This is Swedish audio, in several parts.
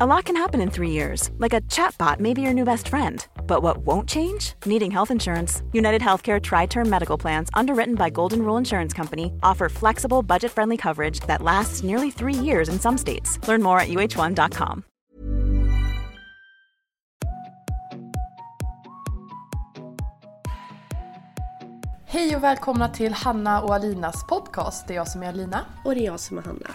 A lot can happen in three years, like a chatbot may be your new best friend. But what won't change? Needing health insurance. United Healthcare Tri Term Medical Plans, underwritten by Golden Rule Insurance Company, offer flexible, budget friendly coverage that lasts nearly three years in some states. Learn more at uh1.com. Hej och välkomna till Hanna och Alinas podcast. Det är jag som är Alina. Och det är jag som är Hanna.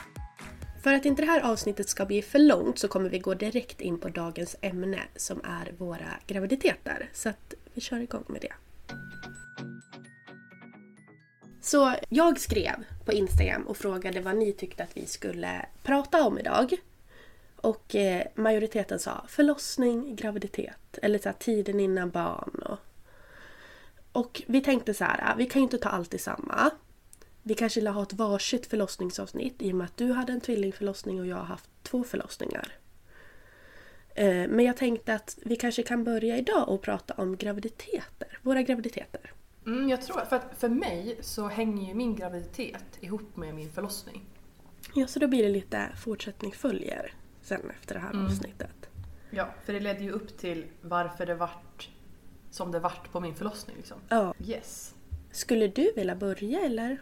För att inte det här avsnittet ska bli för långt så kommer vi gå direkt in på dagens ämne som är våra graviditeter. Så att vi kör igång med det. Så jag skrev på Instagram och frågade vad ni tyckte att vi skulle prata om idag. Och eh, majoriteten sa förlossning, graviditet eller så här, tiden innan barn. Och, och vi tänkte så här, ah, vi kan ju inte ta allt i samma. Vi kanske vill ha ett varsitt förlossningsavsnitt i och med att du hade en tvillingförlossning och jag har haft två förlossningar. Eh, Men jag tänkte att vi kanske kan börja idag och prata om graviditeter. Våra graviditeter. Mm, jag tror, för att för mig så hänger ju min graviditet ihop med min förlossning. Ja, så då blir det lite fortsättning följer sen efter det här avsnittet. Ja, för det ledde ju upp till varför det vart som det vart på min förlossning liksom. Ja. Yes. Skulle du vilja börja eller?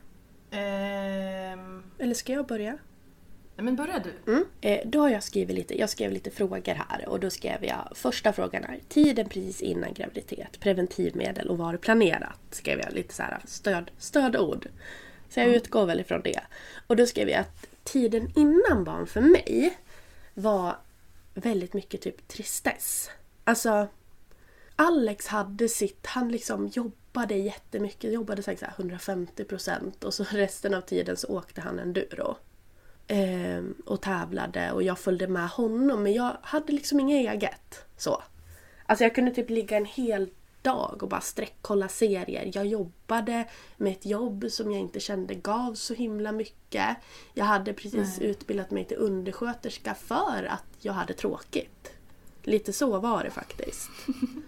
Ehm, Eller ska jag börja? nej men börja du. Mm. Eh, då har jag skrivit lite, jag skrev lite frågor här och då skrev jag första frågan är tiden precis innan graviditet, preventivmedel och var planerat? Skrev jag lite så här stöd, stödord. Så jag utgår väl ifrån det. Och då skrev jag att tiden innan barn för mig var väldigt mycket typ tristess. Alltså Alex hade sitt, han liksom jobbade jättemycket, jobbade säkert så här 150% och så resten av tiden så åkte han enduro. Ehm, och tävlade och jag följde med honom men jag hade liksom inget eget. Så. Alltså jag kunde typ ligga en hel dag och bara sträckkolla serier. Jag jobbade med ett jobb som jag inte kände gav så himla mycket. Jag hade precis utbildat mig till undersköterska för att jag hade tråkigt. Lite så var det faktiskt.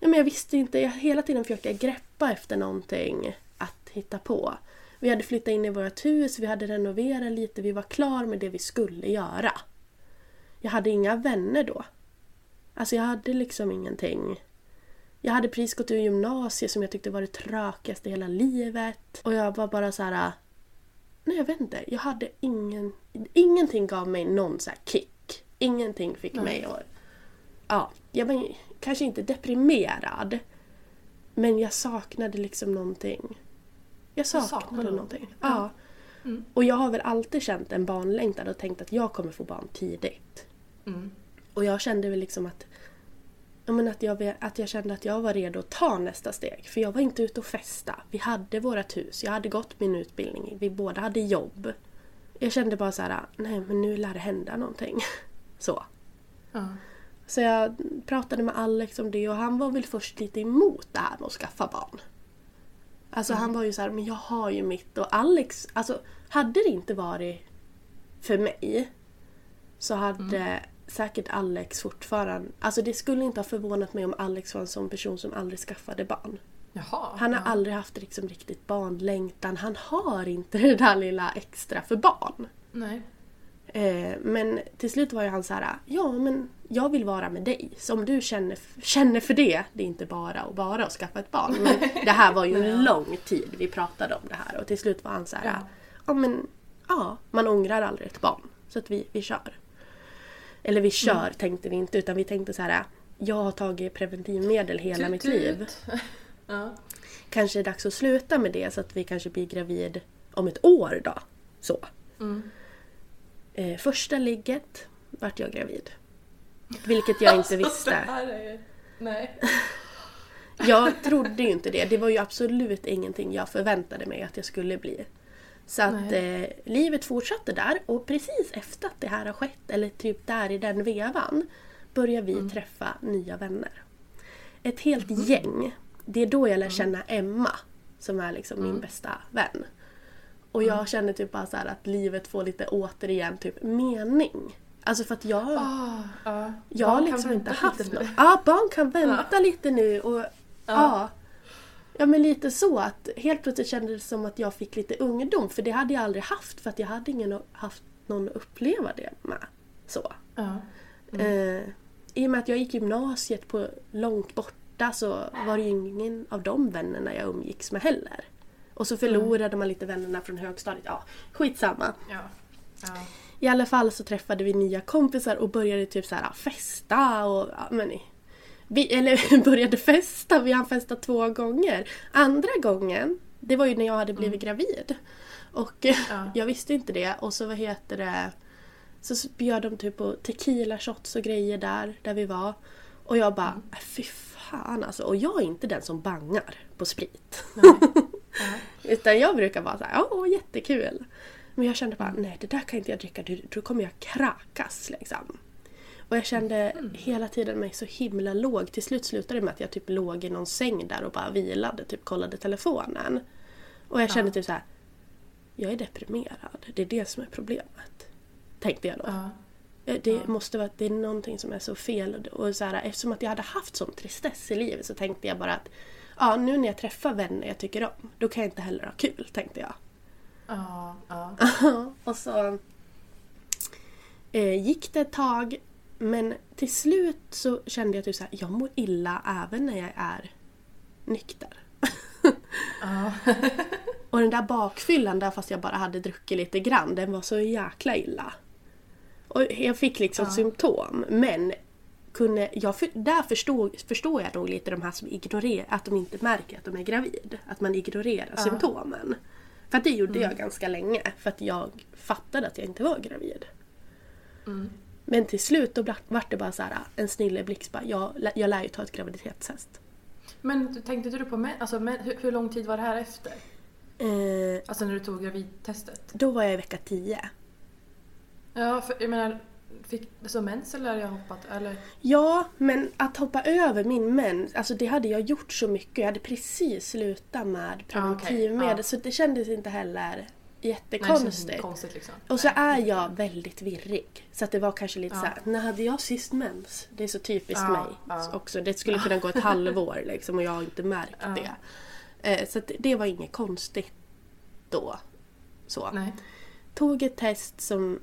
Ja, men jag visste inte, jag hela tiden försökte jag greppa efter någonting att hitta på. Vi hade flyttat in i vårt hus, vi hade renoverat lite, vi var klar med det vi skulle göra. Jag hade inga vänner då. Alltså jag hade liksom ingenting. Jag hade precis gått ur gymnasiet som jag tyckte var det tråkigaste i hela livet. Och jag var bara så här. Nej jag vet inte, jag hade ingen... Ingenting gav mig någon så kick. Ingenting fick mig att... Ja, jag var kanske inte deprimerad. Men jag saknade liksom någonting. Jag saknade, saknade någonting. Ja. Och jag har väl alltid känt en barnlängtan och tänkt att jag kommer få barn tidigt. Och jag kände väl liksom att Ja, men att, jag, att jag kände att jag var redo att ta nästa steg. För jag var inte ute och festa. Vi hade vårt hus, jag hade gått min utbildning, vi båda hade jobb. Jag kände bara så här, nej men nu lär det hända någonting. Så. Så jag pratade med Alex om det och han var väl först lite emot det här med att skaffa barn. Alltså han var ju så här, men jag har ju mitt och Alex, alltså hade det inte varit för mig så hade säkert Alex fortfarande, alltså det skulle inte ha förvånat mig om Alex var en sån person som aldrig skaffade barn. Jaha. Han har aldrig haft liksom riktigt barnlängtan, han har inte det där lilla extra för barn. Nej. Eh, men till slut var ju han så här, ja men jag vill vara med dig. Så om du känner, känner för det, det är inte bara och bara att skaffa ett barn. Men det här var ju en lång tid vi pratade om det här och till slut var han så här, ja, Ja. men ja, man ångrar aldrig ett barn. Så att vi, vi kör. Eller vi kör tänkte vi inte utan vi tänkte så här. Jag har tagit preventivmedel hela Tut, mitt tut. liv. ja. Kanske är det dags att sluta med det så att vi kanske blir gravid om ett år då. Så. Eh, första ligget vart jag gravid. Vilket jag inte Alltså, visste. är... Nej. Jag trodde ju inte det. Det var ju absolut ingenting jag förväntade mig att jag skulle bli. Så att eh, livet fortsatte där och precis efter att det här har skett, eller typ där i den vevan, börjar vi träffa nya vänner. Ett helt gäng. Det är då jag lär känna Emma, som är liksom min bästa vän. Och jag känner typ bara så att livet får lite återigen typ mening. Alltså för att jag... Ah, ja. Jag har liksom inte haft något. Ja, barn kan vänta lite nu och ja. ja. men lite så att helt plötsligt kändes det som att jag fick lite ungdom för det hade jag aldrig haft för att jag hade ingen haft någon att uppleva det med. Så. Ja. Eh, I och med att jag gick gymnasiet på långt borta så var det ju ingen av de vännerna jag umgicks med heller. Och så förlorade man lite vännerna från högstadiet. Ja, skitsamma. Ja. Ja. I alla fall så träffade vi nya kompisar och började typ så här festa och ja, men, vi, eller började festa, vi hann festa två gånger. Andra gången, det var ju när jag hade blivit gravid. Och Mm. Ja. jag visste inte det och så vad heter det så bjöd de typ på tequila shots och grejer där, där vi var. Och jag bara, Mm. äh, fy fan alltså. Och jag är inte den som bangar på sprit. Utan jag brukar vara såhär, åh jättekul. Men jag kände bara, nej det där kan inte jag dricka, då- kommer jag kräkas liksom. Och jag kände hela tiden mig så himla låg. Till slut slutade det med att jag typ låg i någon säng där och bara vilade, typ kollade telefonen. Och jag kände typ så här. jag är deprimerad. Det är det som är problemet. Tänkte jag då. Ja. Eh, Det måste vara det är någonting som är så fel. Och så här, eftersom att jag hade haft sån tristess i livet så tänkte jag bara att ja, nu när jag träffar vänner jag tycker om, då kan jag inte heller ha kul, tänkte jag. Ja. Ja. och så eh, gick det ett tag, men till slut så kände jag typ så här, jag mår illa även när jag är nykter. Ja. Och den där bakfyllan där fast jag bara hade druckit lite grann, den var så jäkla illa. Och jag fick liksom symptom, men kunde, jag, för, där förstod, förstår jag nog lite de här som ignorerar, att de inte märker att de är gravid. Att man ignorerar symptomen. För det gjorde jag ganska länge, för att jag fattade att jag inte var gravid. Men till slut då vart det bara så här en snilleblixt, bara, jag, jag lär ju ta ett graviditetstest. Men tänkte du på men, alltså, hur, hur lång tid var det här efter? Eh, Alltså när du tog gravidtestet? då var jag i vecka 10. Ja, för jag menar, fick du så mens eller jag hoppat? Eller? Ja, men att hoppa över min mens, alltså det hade jag gjort så mycket. Jag hade precis slutat med preventivmedel ja. så det kändes inte heller Nej, jättekonstigt. konstigt liksom. och så Nej. är jag väldigt virrig. Så att det var kanske lite Ja. så här, när hade jag sist mens? Det är så typiskt Ja, mig ja. också. Det skulle kunna gå ett halvår liksom och jag har inte märkt det. Eh, Så att det var inget konstigt då. Så. Nej. Tog ett test som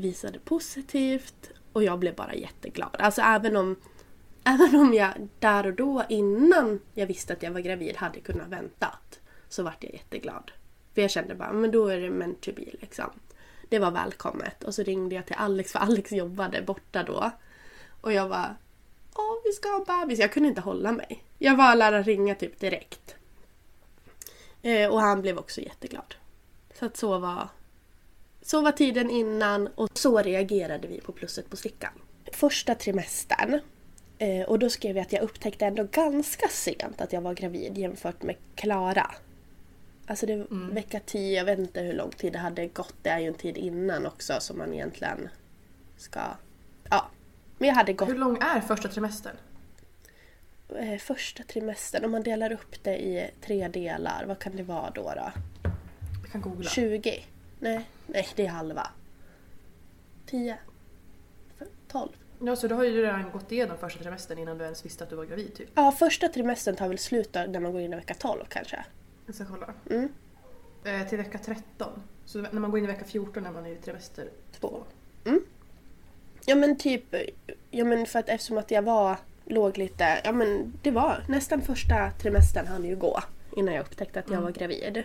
visade positivt och jag blev bara jätteglad. Alltså även om, även om jag där och då innan jag visste att jag var gravid hade kunnat väntat så vart jag jätteglad. För jag kände bara, men då är det meant to be liksom. Det var välkommet. Och så ringde jag till Alex för Alex jobbade borta då. Och jag var, åh vi ska ha bebis. Jag kunde inte hålla mig. Jag var att ringa typ direkt. Eh, och han blev också jätteglad. Så att så var, så var tiden innan och så reagerade vi på plusset på stickan. Första trimestern. Eh, och då skrev jag att jag upptäckte ändå ganska sent att jag var gravid jämfört med Klara. Alltså det var vecka 10, jag vet inte hur lång tid det hade gått. Det är ju en tid innan också som man egentligen ska... Ja. Men jag hade gått Hur lång är första trimestern? eh, första trimestern. Om man delar upp det i tre delar, vad kan det vara då? då? Jag kan googla. 20? Nej, nej det är halva. 10? 12? Ja, så då har ju du redan gått igenom första trimestern innan du ens visste att du var gravid typ. Ja, första trimestern tar väl slut då, när man går in i vecka 12 kanske. Jag ska kolla. Mm. Eh, till vecka 13. Så när man går in i vecka 14 när man är i trimester Två. Ja men typ, ja men för att eftersom att jag var, låg lite, ja men det var nästan första trimestern hann ju gå innan jag upptäckte att jag var gravid.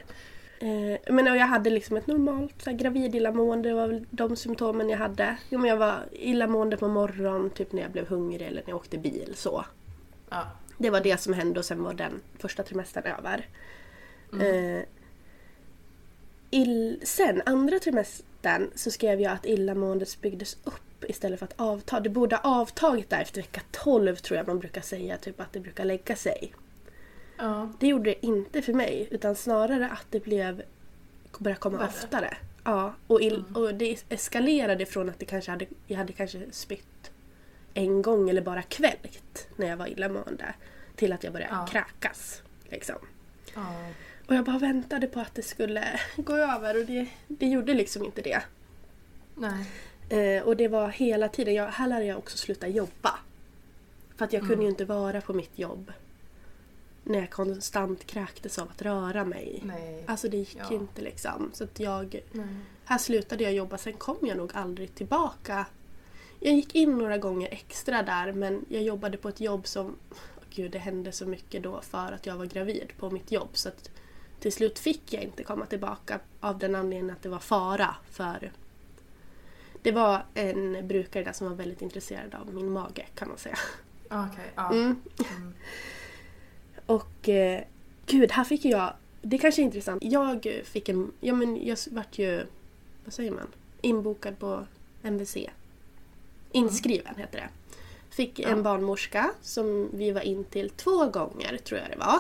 Eh, men jag hade liksom ett normalt så här, gravid illamående, det var väl de symptomen jag hade. Jo, men jag var illamående på morgonen, typ när jag blev hungrig eller när jag åkte bil. så. Ja. Det var det som hände och sen var den första trimestern över. Eh, ill, sen andra trimestern så skrev jag att illamåendet byggdes upp istället för att avta. Det borde ha avtagit där efter vecka 12 tror jag man brukar säga, typ att det brukar lägga sig. Ja. Det gjorde det inte för mig utan snarare att det blev började komma Värre. oftare. Ja, och, ill, och det eskalerade från att det kanske hade, jag hade kanske spytt en gång eller bara kvälkt när jag var illamående till att jag började Ja. kräkas. Liksom. Ja. Och jag bara väntade på att det skulle gå över och det, det gjorde liksom inte det. Nej. Eh, och det var hela tiden, jag, här lärde jag också sluta jobba. För att jag kunde ju inte vara på mitt jobb när jag konstant kräktes av att röra mig. Nej. Alltså det gick Ja. inte liksom. Så att jag, Nej. här slutade jag jobba, sen kom jag nog aldrig tillbaka. Jag gick in några gånger extra där men jag jobbade på ett jobb som, åh gud det hände så mycket då för att jag var gravid på mitt jobb. Så att till slut fick jag inte komma tillbaka av den anledningen att det var fara för det var en brukare där som var väldigt intresserad av min mage kan man säga. Okej, ja. Mm. Och eh, gud, här fick jag... Det kanske är intressant. Jag fick en... Ja men jag vart ju... Vad säger man? Inbokad på MVC. Inskriven heter det. Fick en barnmorska som vi var in till två gånger tror jag det var.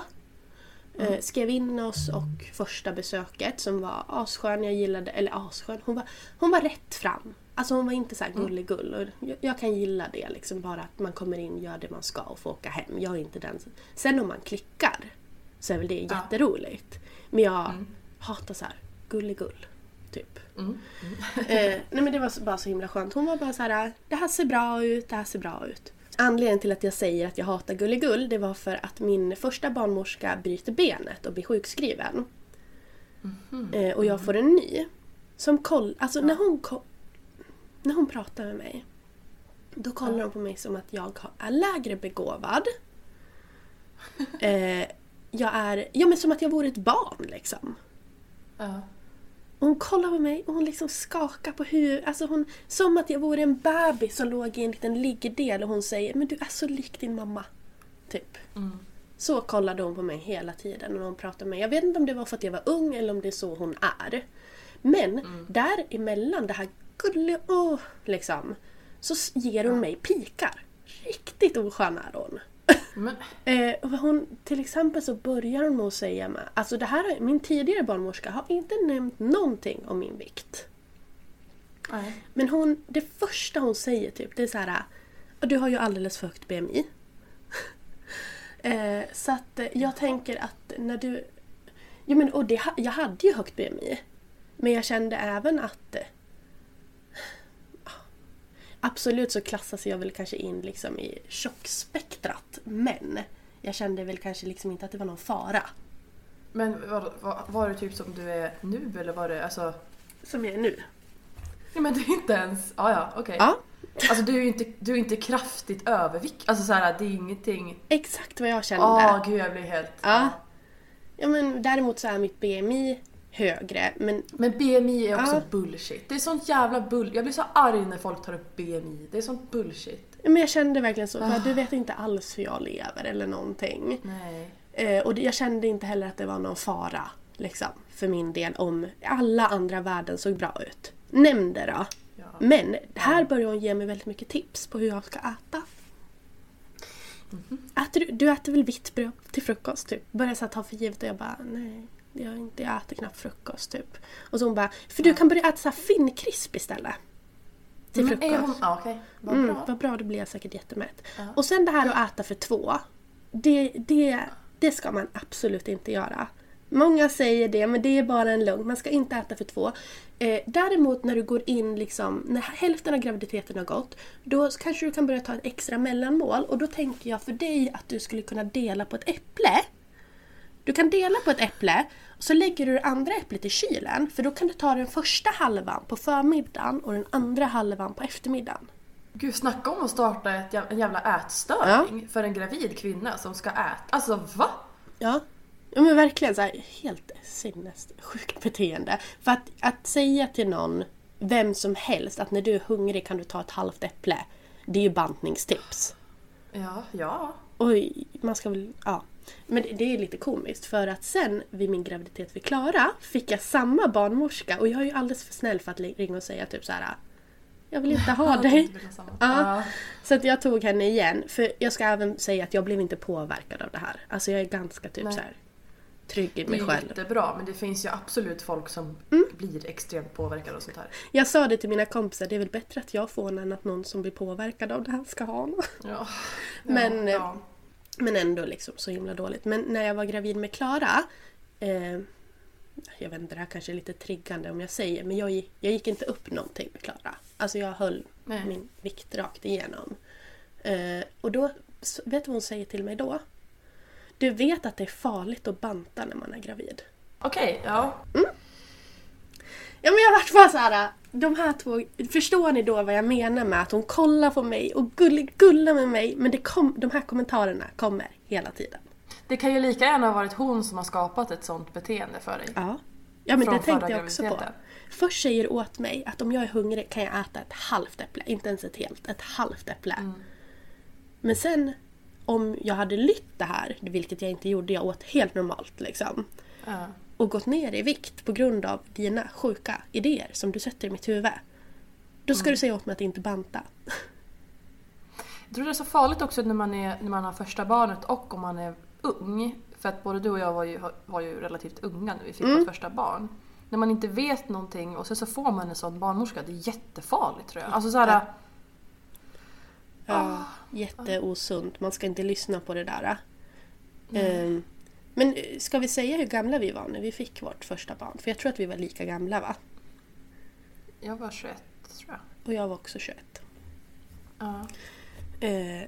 Eh, skrev in oss och första besöket som var asskön, jag gillade, eller asskön, hon var, hon var rätt fram. Alltså hon var inte så här gulligull. Och jag, jag kan gilla det liksom bara att man kommer in, gör det man ska och får åka hem. Jag är inte den Sen om man klickar så är väl det jätteroligt. Men jag hatar så här gulligull. Typ. Eh, nej men det var bara så himla skönt. Hon var bara så här, det här ser bra ut, det här ser bra ut. Anledningen till att jag säger att jag hatar gulligull det var för att min första barnmorska bryter benet och blir sjukskriven. Eh, och jag får en ny. Som koll, alltså när hon ko- när hon pratar med mig då kollar hon på mig som att jag är lägre begåvad. Eh, jag är, ja men som att jag vore ett barn liksom. Ja. Och hon kollar på mig och hon liksom skakar på huvudet. Alltså hon, som att jag vore en bebis som låg i en liten liggdel och hon säger Men du är så lik din mamma. Typ. Så kollade hon på mig hela tiden när hon pratade med mig. Jag vet inte om det var för att jag var ung eller om det är så hon är. Men däremellan det här gulliga, åh, liksom. Så ger hon mig pikar. Riktigt oskön är hon. Men, Eh, hon, till exempel så börjar hon med att säga med, alltså det här, min tidigare barnmorska har inte nämnt någonting om min vikt. nej. Men hon, det första hon säger typ, det är så här, "Ja, du har ju alldeles för högt BMI. eh, så att eh, jag tänker att när du... Jo men och det, jag hade ju högt BMI. Men jag kände även att... Absolut så klassas jag väl kanske in liksom i tjockspektrat. Men jag kände väl kanske liksom inte att det var någon fara. Men var, var, var det typ som du är nu eller var det alltså... Som jag är nu. Nej men det är inte ens... Ja ja, okej. Ja, Alltså du är ju inte, du är inte kraftigt övervikt. Alltså såhär, det är ingenting... exakt vad jag kände. Åh gud jag blir helt... Ja. Ja men däremot så är mitt BMI högre men Men BMI är också Ja. bullshit. Det är sånt jävla bull... Jag blir så arg när folk tar upp BMI. Det är sånt bullshit. Men jag kände verkligen så, att du vet inte alls hur jag lever eller någonting. Nej. Eh, och jag kände inte heller att det var någon fara liksom, för min del om alla andra värden såg bra ut. Nämn det då. Ja. Men här börjar hon ge mig väldigt mycket tips på hur jag ska äta. Äter du, du äter väl vitt bröd till frukost typ? Börjar så ta för givet och jag bara nej. Jag, inte, jag äter knappt frukost typ. Och så hon bara, för du kan börja äta så här finnkrisp istället. Till frukost. är hon... Okej. Vad Mm, bra. vad bra, då blir jag säkert jättemätt. Och sen det här att äta för två. Det, det, det ska man absolut inte göra. Många säger det, men det är bara en lugn. Man ska inte äta för två. Eh, däremot när du går in, liksom, när hälften av graviditeten har gått, då kanske du kan börja ta ett extra mellanmål. Och då tänker jag för dig att du skulle kunna dela på ett äpple. Du kan dela på ett äpple och så lägger du det andra äpplet i kylen. För då kan du ta den första halvan på förmiddagen och den andra halvan på eftermiddagen. Gud, snacka om att starta ett, en jävla ätstörning för en gravid kvinna som ska äta. Alltså va? Ja. Ja men verkligen så här, helt sinnessjukt beteende. För att, att säga till någon, vem som helst, att när du är hungrig kan du ta ett halvt äpple. Det är ju bantningstips. Ja, ja. Oj, man ska väl... Ja. Men det- det är lite komiskt för att sen vid min graviditet vid Klara fick jag samma barnmorska och jag är ju alldeles för snäll för att ringa och säga typ så här. Jag vill inte ha dig. Det. Ja. Så att jag tog henne igen. För jag ska även säga att jag blev inte påverkad av det här. Alltså jag är ganska typ Nej. så här trygg i Det mig är själv. jättebra men det finns ju absolut folk som Mm. blir extremt påverkade och sånt här. Jag sa det till mina kompisar, det är väl bättre att jag får en än att någon som blir påverkad av det här ska ha något. Ja. Men, eh, ja. Men ändå liksom så himla dåligt. Men när jag var gravid med Klara eh, Jag vet inte, det här kanske är lite triggande om jag säger men jag gick, jag gick inte upp någonting med Klara. Alltså jag höll Nej. min vikt rakt igenom. Eh, och då, vet du vad hon säger till mig då? Du vet att det är farligt att banta när man är gravid. Okej, ja. Ja men jag vart bara såhär, de här två, förstår ni då vad jag menar med att hon kollar på mig och gull, gullar med mig men det kom, de här kommentarerna kommer hela tiden. Det kan ju lika gärna ha varit hon som har skapat ett sånt beteende för dig. Ja. Ja men Från det tänkte jag också på. Först säger du åt mig att om jag är hungrig kan jag äta ett halvt äpple, inte ens ett helt, ett halvt äpple. Mm. Men sen om jag hade lytt det här, vilket jag inte gjorde, jag åt helt normalt liksom. Ja. Och gått ner i vikt på grund av dina sjuka idéer som du sätter i mitt huvud. Då Mm. ska du säga åt mig att inte banta. Jag tror det är så farligt också när man, är, när man har första barnet och om man är ung. För att både du och jag var ju, var ju relativt unga när vi fick Mm. vårt första barn. När man inte vet någonting och sen så får man en sån barnmorska, det är jättefarligt tror jag. Alltså så här, Ja, jätteosunt. Man ska inte lyssna på det där. Ehm, men eh, ska vi säga hur gamla vi var när vi fick vårt första barn? För jag tror att vi var lika gamla va? jag var 21 tror jag. Och jag var också 21. Ja. Eh,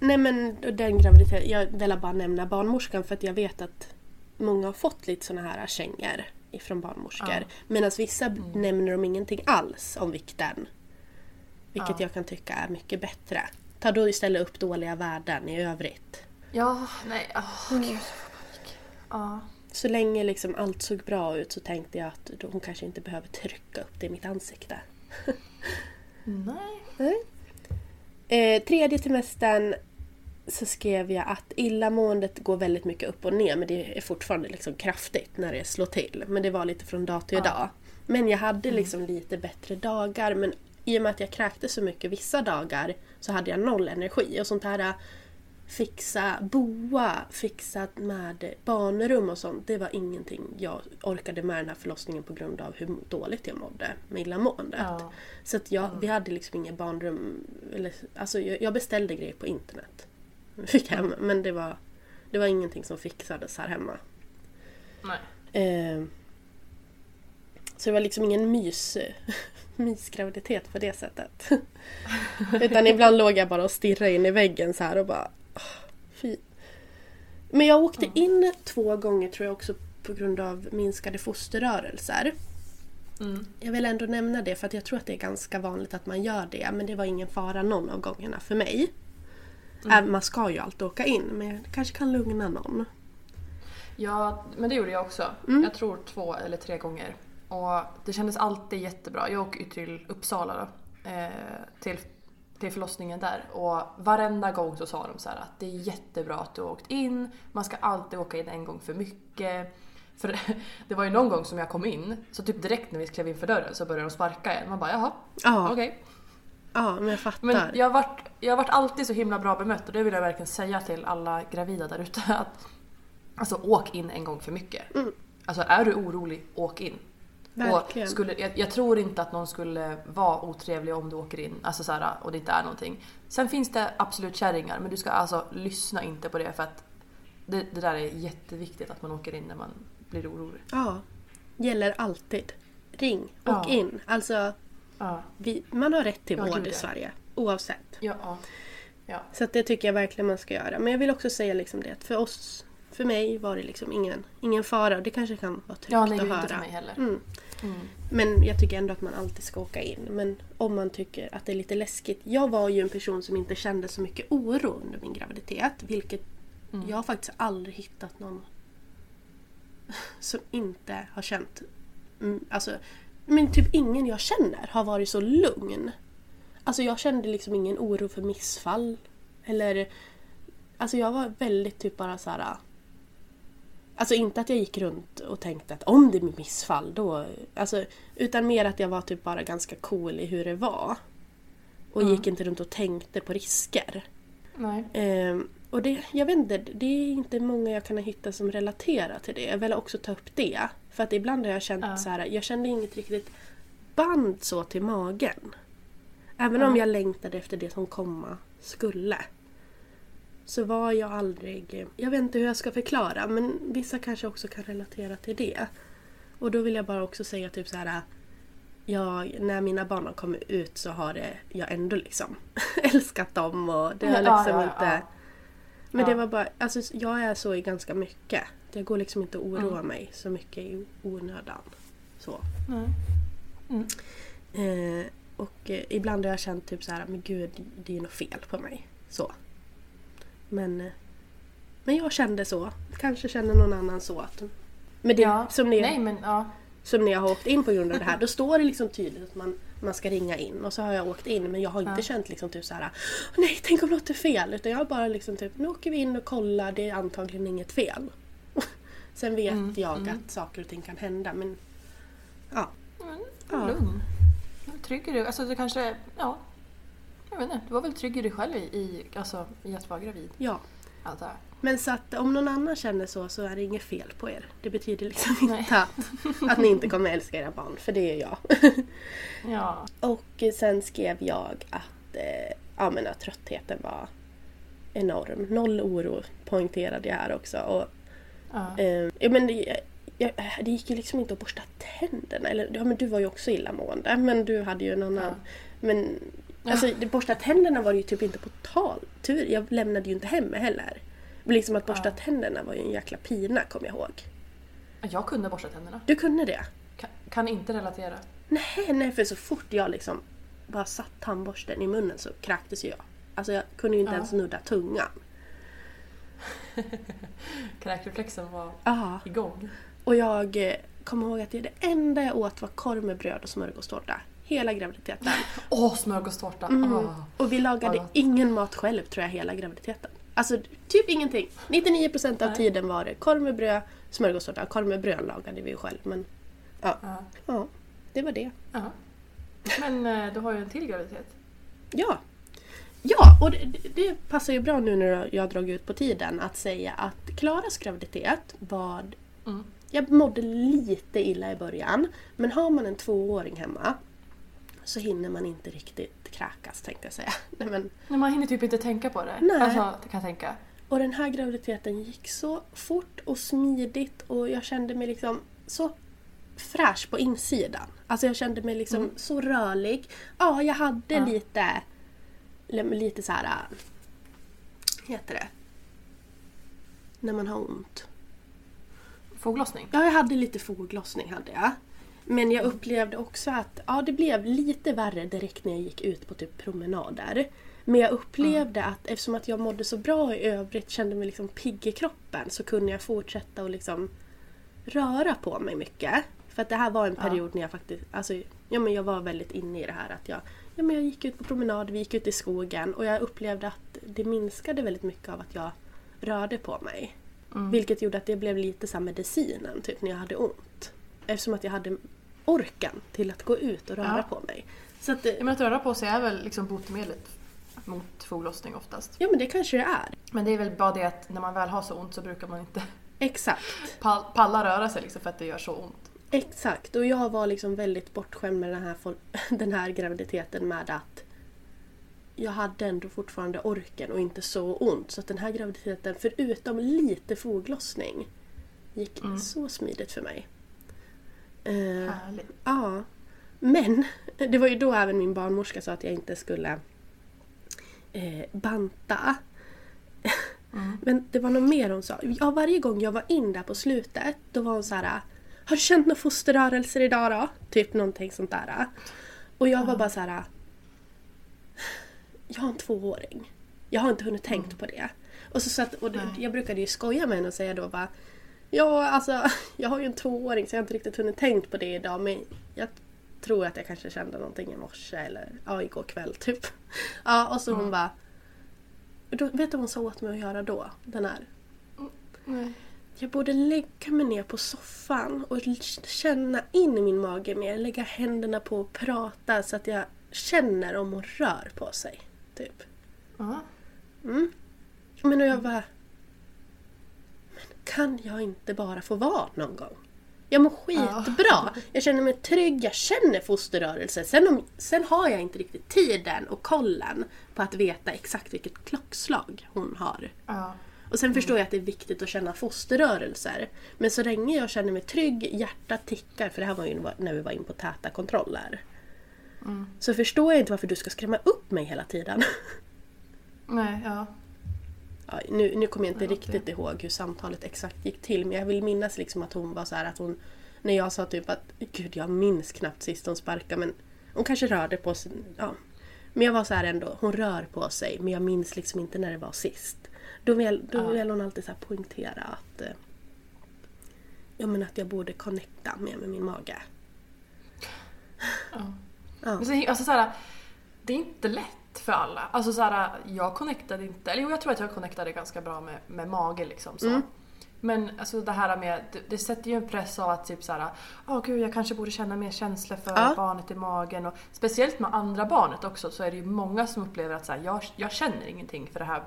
nej men den graviditeten, jag vill bara nämna barnmorskan för att jag vet att många har fått lite såna här kängor ifrån barnmorskor. Ja. Medan vissa nämner de ingenting alls om vikten. Vilket Ja. jag kan tycka är mycket bättre. Ta då istället upp dåliga värden i övrigt. Ja, nej, åh gud. Ja. Så länge liksom allt såg bra ut så tänkte jag att hon kanske inte behöver trycka upp det i mitt ansikte. Nej. Eh, tredje trimestern så skrev jag att illamåendet går väldigt mycket upp och ner men det är fortfarande liksom kraftigt när det slår till. Men det var lite från dag till dag. Men jag hade liksom lite bättre dagar men i och med att jag kräkte så mycket vissa dagar så hade jag noll energi och sånt här fixa boa, fixa med barnrum och sånt. Det var ingenting jag orkade med den här förlossningen på grund av hur dåligt jag mådde med illamåendet. Ja. Så att jag, vi hade liksom inga barnrum. Eller, alltså jag, jag beställde grejer på internet. Fick hem, men det var, det var ingenting som fixades här hemma. Eh, så det var liksom ingen mys, mysgraviditet på det sättet. Utan ibland låg jag bara och stirrade in i väggen så här och bara... Fy. Men jag åkte in två gånger tror jag också på grund av minskade fosterrörelser. Mm. Jag vill ändå nämna det för att jag tror att det är ganska vanligt att man gör det. Men det var ingen fara någon av gångerna för mig. Även, man ska ju alltid åka in men jag kanske kan lugna någon. Ja, men det gjorde jag också. Mm. Jag tror två eller tre gånger. Och det kändes alltid jättebra. Jag åker ju till Uppsala då. Eh, till, till förlossningen där. Och varenda gång så sa de så att det är jättebra att du har åkt in. Man ska alltid åka in en gång för mycket. För det var ju någon gång som jag kom in, så typ direkt när vi klev in för dörren så började de sparka igen. Man bara jaha, Ja, okej. ja men jag fattar. Men jag har, varit, jag har varit alltid så himla bra bemött och det vill jag verkligen säga till alla gravida där ute. Att, alltså åk in en gång för mycket. Alltså är du orolig, åk in. Verkligen. Och skulle, jag, jag tror inte att någon skulle vara otrevlig om du åker in alltså så här, och det inte är någonting. Sen finns det absolut kärringar men du ska alltså lyssna inte på det för att det, det där är jätteviktigt att man åker in när man blir orolig. Ja, gäller alltid. Ring, åk Ja. in. Alltså, Ja. vi, man har rätt till vård i. Sverige. Oavsett. Ja. ja. Så det tycker jag verkligen man ska göra. Men jag vill också säga liksom det att för oss, för mig var det liksom ingen, ingen fara. Och det kanske kan vara tryggt Ja, nej, att höra. inte för mig heller. Mm. Mm. Men jag tycker ändå att man alltid ska åka in. Men om man tycker att det är lite läskigt. Jag var ju en person som inte kände så mycket oro under min graviditet. Vilket Mm. jag har faktiskt aldrig hittat någon som inte har känt... mm, Alltså, men typ ingen jag känner har varit så lugn. Alltså jag kände liksom ingen oro för missfall. Eller... Alltså jag var väldigt typ bara så här. Alltså inte att jag gick runt och tänkte att om det blir missfall då... Alltså, utan mer att jag var typ bara ganska cool i hur det var. Och gick inte runt och tänkte på risker. Nej. Ehm, och det, jag vet inte, det är inte många jag kan hitta som relaterar till det. Jag vill också ta upp det. För att ibland har jag känt Ja. så här, jag kände inget riktigt band så till magen. Även om jag längtade efter det som komma skulle. Så var jag aldrig, jag vet inte hur jag ska förklara men vissa kanske också kan relatera till det. Och då vill jag bara också säga typ så här. Jag, när mina barn har kommit ut så har det, jag ändå liksom älskat dem och det har Ja, liksom ja, inte... ja. Men det var bara, alltså jag är så i ganska mycket. Jag går liksom inte att oroa Mm. mig så mycket i onödan. Så. Nej. Mm. Eh, och eh, ibland har jag känt typ så här, men gud det är något fel på mig. Så. Men, eh, men jag kände så. Kanske känner någon annan så. Att, men det, Ja. som, ni, Nej men ja. som jag har åkt in på grund av det här, då står det liksom tydligt att man, man ska ringa in. Och så har jag åkt in men jag har inte Ja. känt liksom typ så här, "Åh, nej tänk om något är fel. Utan jag har bara liksom typ, nu åker vi in och kollar, det är antagligen inget fel. Sen vet Mm, jag mm. att saker och ting kan hända men ja. Ja. Lugn. Trygg i dig. Alltså du kanske, ja. Jag vet inte, du var väl trygg i dig själv i, i, alltså, i att vara gravid. ja. Jag. Men så att om någon annan känner så så är det inget fel på er. Det betyder liksom Nej. inte att, att ni inte kommer älska era barn, för det är jag. Ja. Och sen skrev jag att, eh, ja, men att tröttheten var enorm. Noll oro poängterade jag här också. Och, ja. eh, ja, men det, jag, det gick ju liksom inte att borsta tänderna. Eller, ja, men du var ju också illamående, men du hade ju en annan. Ja. Men alltså, det, borsta tänderna var ju typ inte på tal. Tur, jag lämnade ju inte hem heller. Men liksom att borsta Ja. tänderna var ju en jäkla pina, kommer jag ihåg. Jag kunde borsta tänderna. Du kunde det? Kan, kan inte relatera. Nej, nej, för så fort jag liksom bara satt tandborsten i munnen så kräktes jag. Alltså jag kunde ju inte Ja. ens nudda tungan. Kräkreflexen var Ja. igång. Och jag eh, kommer ihåg att det, det enda jag åt var korv med bröd och smörgåstårta. Hela graviditeten. Åh, smörgåstårta! Mm. Åh. Och vi lagade gott. ingen mat själv tror jag hela graviditeten. Alltså typ ingenting. 99% av Nej. tiden var det korv med bröd, smörgåstårta. Korv med bröd lagade vi själv men ja, Ja. ja det var det. Ja. Men eh, du har ju en till graviditet. Ja. Ja, och det, det passar ju bra nu när jag dragit ut på tiden att säga att Klaras graviditet var... Mm. Jag mådde lite illa i början, men har man en tvååring hemma så hinner man inte riktigt kräkas tänkte jag säga. Nej, men, Nej, man hinner typ inte tänka på det. Nej. Alltså, det kan jag tänka. och den här graviditeten gick så fort och smidigt och jag kände mig liksom så fräsch på insidan. Alltså jag kände mig liksom så rörlig. Ja, jag hade Ja. lite lite så här heter det? När man har ont. Foglossning. Ja, jag hade lite foglossning hade jag. Men jag upplevde också att ja, det blev lite värre direkt när jag gick ut på typ promenader. Men jag upplevde att eftersom att jag mådde så bra i övrigt, kände mig liksom pigg i kroppen, så kunde jag fortsätta att liksom röra på mig mycket. För att det här var en Ja. period när jag faktiskt, alltså, ja men jag var väldigt inne i det här att jag, ja men jag gick ut på promenad, vi gick ut i skogen och jag upplevde att det minskade väldigt mycket av att jag rörde på mig. Mm. Vilket gjorde att det blev lite som medicinen typ när jag hade ont. Eftersom att jag hade orken till att gå ut och röra Ja. på mig. Så att, det- Ja, men att röra på sig är väl liksom botemedlet mot foglossning oftast. ja men det kanske det är. Men det är väl bara det att när man väl har så ont så brukar man inte Exakt. pall- palla röra sig liksom för att det gör så ont. Exakt. Och jag var liksom väldigt bortskämd med den här, den här graviditeten med att jag hade ändå fortfarande orken och inte så ont. Så att den här graviditeten, förutom lite foglossning, gick Mm. så smidigt för mig. Eh, Härligt. Ja. Men det var ju då även min barnmorska sa att jag inte skulle eh, banta. Mm. Men det var nog mer hon sa. Ja, varje gång jag var in där på slutet då var hon så här. Har du känt några fosterrörelser idag då? Typ någonting sånt där. Och jag var bara så här. Jag har en tvååring. Jag har inte hunnit tänkt på det. Och så satt, och det, jag brukade ju skoja med henne och säga då bara Ja, alltså jag har ju en tvååring så jag har inte riktigt hunnit tänkt på det idag men jag tror att jag kanske kände någonting i morse eller ja, igår kväll typ. Ja, och så hon bara... Då, vet du vad hon sa åt mig att göra då? Den här. Nej. Jag borde lägga mig ner på soffan och känna in i min mage mer. Lägga händerna på och prata så att jag känner om hon rör på sig. Typ. Ja. Men och jag bara... Kan jag inte bara få vara någon gång? Jag mår skitbra. Jag känner mig trygg, jag känner fosterrörelse. Sen, om, sen har jag inte riktigt tiden och kollen på att veta exakt vilket klockslag hon har. Ja. Och sen förstår jag att det är viktigt att känna fosterrörelser. Men så länge jag känner mig trygg, hjärtat tickar, för det här var ju när vi var in på täta kontroller. Så förstår jag inte varför du ska skrämma upp mig hela tiden. Nej, ja. Ja, nu, nu kommer jag inte Ja, riktigt det- ihåg hur samtalet exakt gick till men jag vill minnas liksom att hon var så här att hon När jag sa typ att gud jag minns knappt sist hon sparkade men Hon kanske rörde på sig, ja. Men jag var så här ändå, hon rör på sig men jag minns liksom inte när det var sist. Då vill, då Ja. vill hon alltid så poängtera att eh, Ja men att jag borde connecta mer med min mage. Ja. Men så, alltså, så här, det är inte lätt för alla. Alltså så här, jag connectade inte, eller jo jag tror att jag connectade ganska bra med, med mage liksom. Så. Men alltså det här med, det, det sätter ju en press av att typ såhär, åh gud jag kanske borde känna mer känslor för Ja. barnet i magen. Och speciellt med andra barnet också så är det ju många som upplever att så här, jag, jag känner ingenting för det här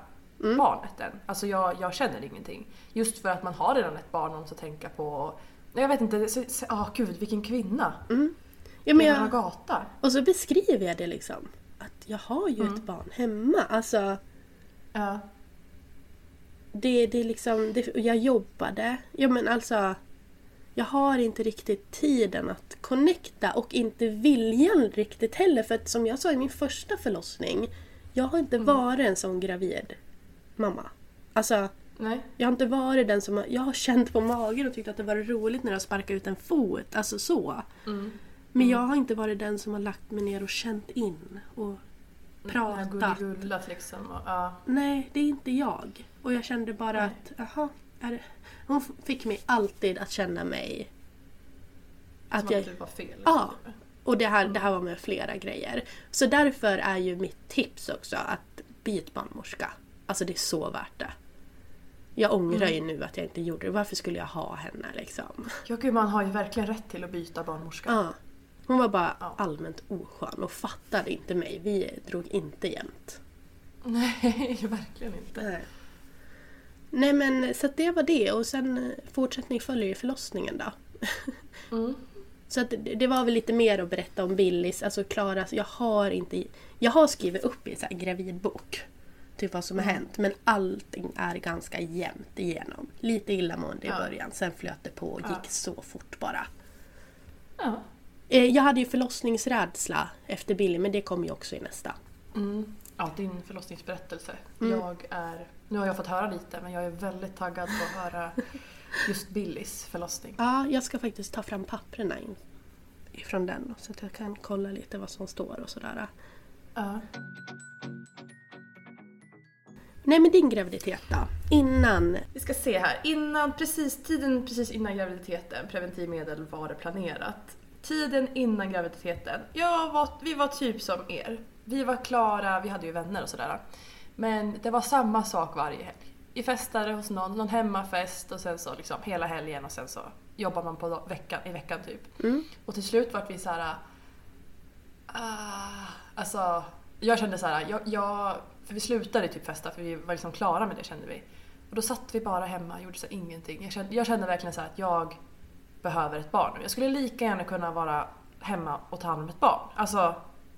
barnet än. Alltså jag, jag känner ingenting. Just för att man har redan ett barn att tänka på. Och, jag vet inte, så, så, åh gud vilken kvinna! Ja, men jag, Gata. och så beskriver jag det liksom. Jag har ju ett barn hemma. Alltså Ja. det, det är liksom, det, jag jobbade. Ja men alltså. Jag har inte riktigt tiden att connecta och inte viljan riktigt heller. För att som jag sa i min första förlossning. Jag har inte varit en sån gravid mamma. Alltså, Nej. jag har inte varit den som har, jag har känt på magen och tyckt att det var roligt när jag sparkade ut en fot. Alltså så. Men jag har inte varit den som har lagt mig ner och känt in och pratat. Gulligullat liksom. Och, ja. Nej, det är inte jag. Och jag kände bara att, jaha, är det... Hon fick mig alltid att känna mig... Att Som jag... att det var fel. liksom. Ja. Och det här, det här var med flera grejer. Så därför är ju mitt tips också att byt barnmorska. Alltså det är så värt det. Jag ångrar ju nu att jag inte gjorde det. Varför skulle jag ha henne liksom? Ja, gud, man har ju verkligen rätt till att byta barnmorska. Ja. Hon var bara Ja. allmänt oskön och fattade inte mig. Vi drog inte jämt. Nej, verkligen inte. Nej. Nej men så att det var det och sen eh, fortsättning följer ju förlossningen då. Mm. Så att det, det var väl lite mer att berätta om Billis, alltså Klara, jag har inte... Jag har skrivit upp i en så här gravidbok. Typ vad som har hänt. Men allting är ganska jämnt igenom. Lite illamående i Ja. början, sen flöt det på och Ja. gick så fort bara. Ja. Eh, Jag hade ju förlossningsrädsla efter Billy, men det kommer ju också i nästa. Mm. ja, din förlossningsberättelse. Mm. Jag är, nu har jag fått höra lite, men jag är väldigt taggad på att höra just Billys förlossning. Ja, jag ska faktiskt ta fram papperna ifrån den så att jag kan kolla lite vad som står och sådär. Ja. Nej men din graviditet då? Innan? Vi ska se här. Innan, precis, tiden precis innan graviditeten, preventivmedel var det planerat. Tiden innan graviditeten, jag var, vi var typ som er. Vi var klara, vi hade ju vänner och sådär. Men det var samma sak varje helg. Vi festade hos någon, någon hemmafest och sen så liksom hela helgen och sen så jobbar man på veckan, i veckan typ. Och till slut vart vi så här. Ah, alltså, jag kände så här, jag, jag, för vi slutade typ festa för vi var liksom klara med det kände vi. Och då satt vi bara hemma och gjorde så ingenting. Jag kände, jag kände verkligen så här att jag behöver ett barn. Jag skulle lika gärna kunna vara hemma och ta hand om ett barn. Alltså,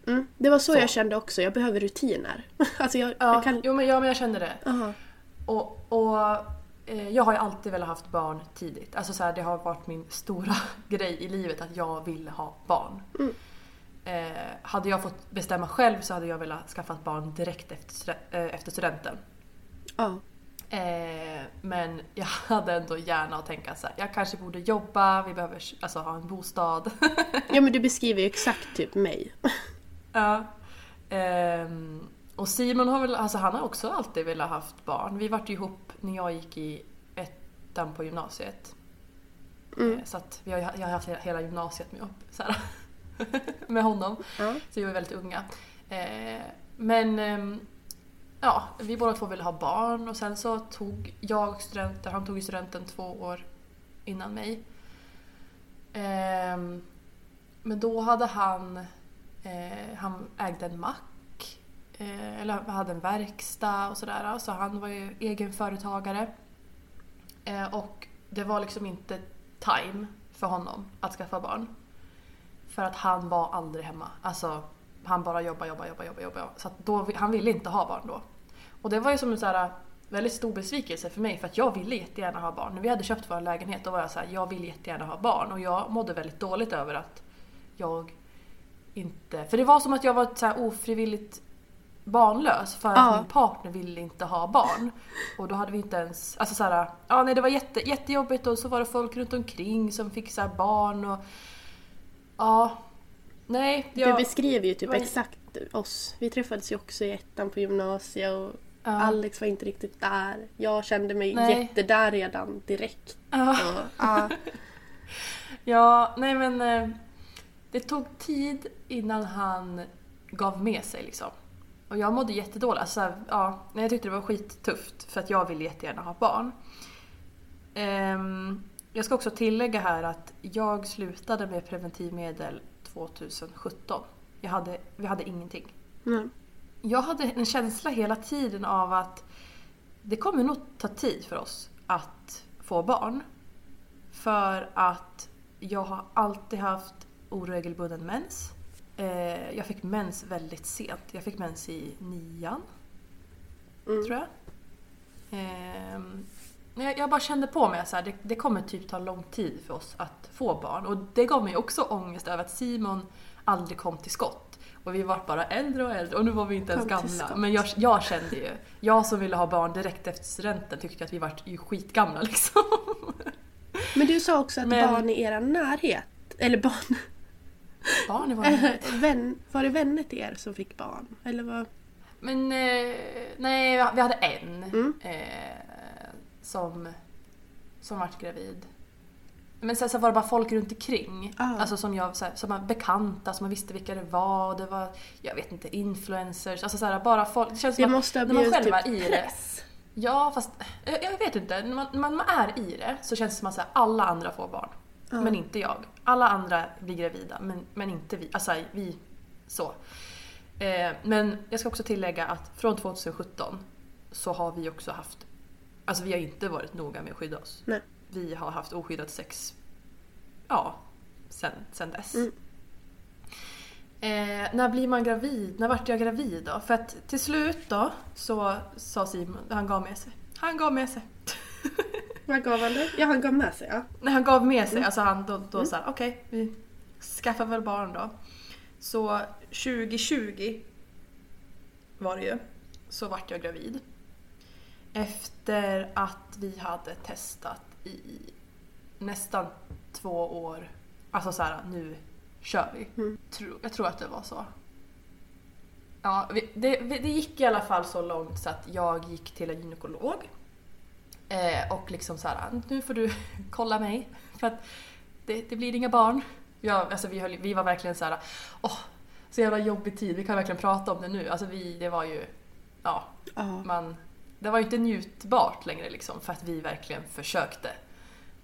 Mm, det var så, Så. jag kände också, jag behöver rutiner. alltså jag, ja, jag kan... jo, men, ja men jag kände det. Aha. Och, och eh, jag har ju alltid velat haft barn tidigt. Alltså så här, det har varit min stora grej i livet att jag ville ha barn. Eh, hade jag fått bestämma själv så hade jag velat skaffa ett barn direkt efter, eh, efter studenten. Ja. Eh, men jag hade ändå gärna att tänka så här, jag kanske borde jobba, vi behöver alltså, ha en bostad. ja men du beskriver ju exakt typ mig. ja. Ehm, och Simon har väl, alltså han har också alltid velat haft barn. Vi vart ju ihop när jag gick i ettan på gymnasiet. Mm. Eh, Så att vi har, jag har haft hela- gymnasiet med, upp, så här, med honom. Ja. Så vi var väldigt unga. Eh, men ehm, ja, vi båda två ville ha barn och sen så tog jag studenten, han tog ju studenten två år innan mig. Ehm, men då hade han, eh, han ägde en mack, eh, eller hade en verkstad och sådär. Så han var ju egenföretagare. Eh, och det var liksom inte time för honom att skaffa barn. För att han var aldrig hemma. Alltså, han bara jobba, jobba, jobba, jobba, jobba. Så att då, han ville inte ha barn då. Och det var ju som en så här, väldigt stor besvikelse för mig för att jag ville jättegärna ha barn. När vi hade köpt vår lägenhet då var jag så här, jag vill jättegärna ha barn. Och jag mådde väldigt dåligt över att jag inte... För det var som att jag var så här ofrivilligt barnlös för att Ja. min partner ville inte ha barn. Och då hade vi inte ens... Alltså så här, ja nej det var jätte, jättejobbigt och så var det folk runt omkring som fick så barn och... Ja. Nej, Du jag... beskriver ju typ Vad- exakt oss. Vi träffades ju också i ettan på gymnasiet och Ja. Alex var inte riktigt där. Jag kände mig Nej. jättedär redan direkt. Ja. Ja. Ja, nej men eh, det tog tid innan han gav med sig liksom. Och jag mådde jättedåligt. Alltså, ja, jag tyckte det var skittufft för att jag ville jättegärna ha barn. Ehm, jag ska också tillägga här att jag slutade med preventivmedel 2017. Jag hade, vi hade ingenting. Mm. Jag hade en känsla hela tiden av att det kommer nog ta tid för oss att få barn. För att jag har alltid haft oregelbunden mens. Eh, jag fick mens väldigt sent. Jag fick mens i nian, Mm. tror jag. Ehm, jag, bara kände på mig att det kommer typ ta lång tid för oss att få barn. Och det gav mig också ångest över att Simon aldrig kom till skott. Och vi var bara äldre och äldre och nu var vi inte ens gamla. Men jag, jag kände ju, jag som ville ha barn direkt efter studenten tyckte att vi var ju skitgamla liksom. Men du sa också att Men- barn i er närhet, eller barn, Barn var äh, vän, var det vänner till er som fick barn? Eller vad? Men eh, nej, vi hade en Mm. eh, som, som vart gravid. Men sen så var det bara folk runt omkring. Ah. Alltså som jag, så här, som var bekanta, som man visste vilka det var. Det var, jag vet inte, influencers. Alltså så här, bara folk. Det känns Det som måste ha att när man själv är typ i det. press. Ja, fast jag vet inte. När man, när man är i det så känns det som att så här, alla andra får barn. Ja. Men inte jag. Alla andra blir gravida, men, men inte vi. Alltså vi, så. Eh, men jag ska också tillägga att från 2017 så har vi också haft, alltså vi har inte varit noga med att skydda oss. Nej. Vi har haft oskyddat sex, ja, sen, sen dess. Mm. Eh, när blir man gravid? När vart jag gravid då? För att till slut då så sa Simon, han gav med sig. Han gav med sig. Vad gav han dig? Ja, han gav med sig ja. När han gav med sig, alltså han då, då sa han, okej, vi skaffar väl barn då. Så 2020 var det ju, så vart jag gravid. Efter att vi hade testat i nästan två år. Alltså så här, nu kör vi. Mm. Jag tror att det var så. Ja, det, det gick i alla fall så långt så att jag gick till en gynekolog. Eh, och liksom så här, nu får du kolla mig. För att det, det blir inga barn. Ja, alltså vi, höll, vi var verkligen så här, åh, så jävla jobbig tid, vi kan verkligen prata om det nu. Alltså vi, det var ju, ja, ja. man, det var ju inte njutbart längre liksom för att vi verkligen försökte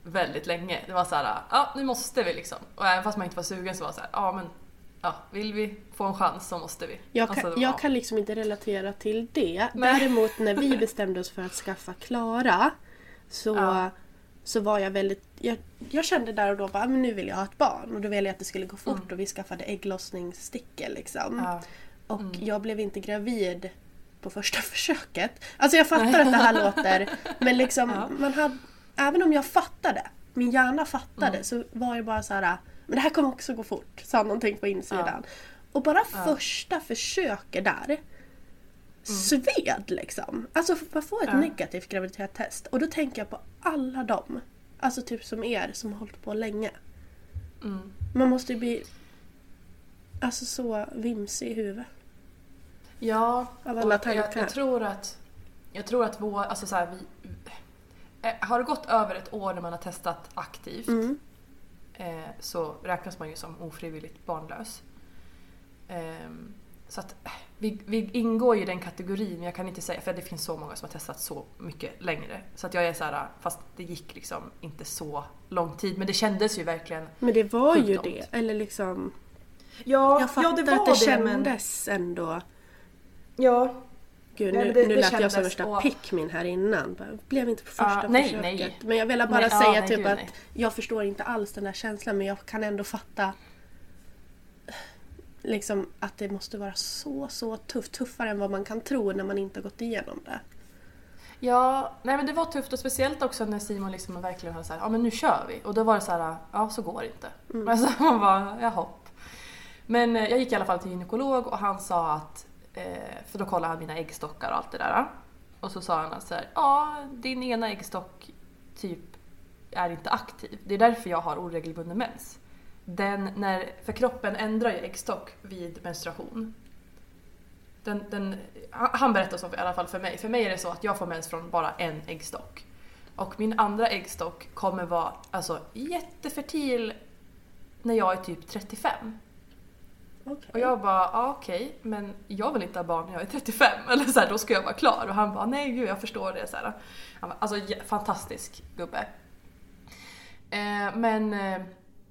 väldigt länge. Det var så här, ja nu måste vi liksom. Och även fast man inte var sugen så var det så här, ja men ja, vill vi få en chans så måste vi. Jag, Alltså, kan, var- jag kan liksom inte relatera till det. Nej. Däremot när vi bestämde oss för att skaffa Klara så, Ja. så var jag väldigt... Jag, jag kände där och då bara, men nu vill jag ha ett barn. Och då ville jag att det skulle gå fort och vi skaffade ägglossningsstickor liksom. Mm. Ja. Och jag blev inte gravid på första försöket. Alltså jag fattar att det här låter, men liksom Ja. man hade, även om jag fattade, min hjärna fattade, Mm. så var det bara så här. men det här kommer också gå fort, sa någonting på insidan. Och bara första försöket där sved liksom. Alltså man får ett Mm. Ja. negativt graviditetstest och då tänker jag på alla dem, alltså typ som er som har hållit på länge. Mm. Man måste ju bli alltså så vimsig i huvudet. Ja, alla och jag, jag tror att jag tror att vår, alltså så här, vi, eh, har det gått över ett år när man har testat aktivt eh, så räknas man ju som ofrivilligt barnlös. Ehm, så att eh, vi, vi ingår ju i den kategorin, men jag kan inte säga, för det finns så många som har testat så mycket längre. Så att jag är så här, fast det gick liksom inte så lång tid, men det kändes ju verkligen Men det var ju Sjukt det. Eller liksom... Ja, Jag fattar att det kändes ändå... Ja. Gud, nu, det- nu det lät jag som värsta och- pickmin här innan. Bara, Blev inte på första nej, försöket. nej. Men jag ville bara Nej, säga nej, typ gud, att jag förstår inte alls den där känslan men jag kan ändå fatta liksom att det måste vara så, så tufft. Tuffare än vad man kan tro när man inte har gått igenom det. Ja, nej men det var tufft och speciellt också när Simon liksom verkligen hade sagt ja men nu kör vi. Och då var det så här, ja så går det inte. Men så man bara, ja hopp. Men eh, jag gick i alla fall till gynekolog och han sa att, Eh, för då kollade han mina äggstockar och allt det där. Och så sa han att så här, ja din ena äggstock typ är inte aktiv. Det är därför jag har oregelbunden mens. Den, när, för kroppen ändrar ju äggstock vid menstruation. Den, den, han han berättade så i alla fall för mig. För mig är det så att jag får mens från bara en äggstock. Och min andra äggstock kommer vara alltså, jättefertil när jag är typ 35. Okay. Och jag bara, ah, okej, men jag vill inte ha barn när jag är 35. Eller så här, då ska jag vara klar. Och han bara, nej gud jag förstår det. Så här. Han bara, alltså fantastisk gubbe. Eh, men eh,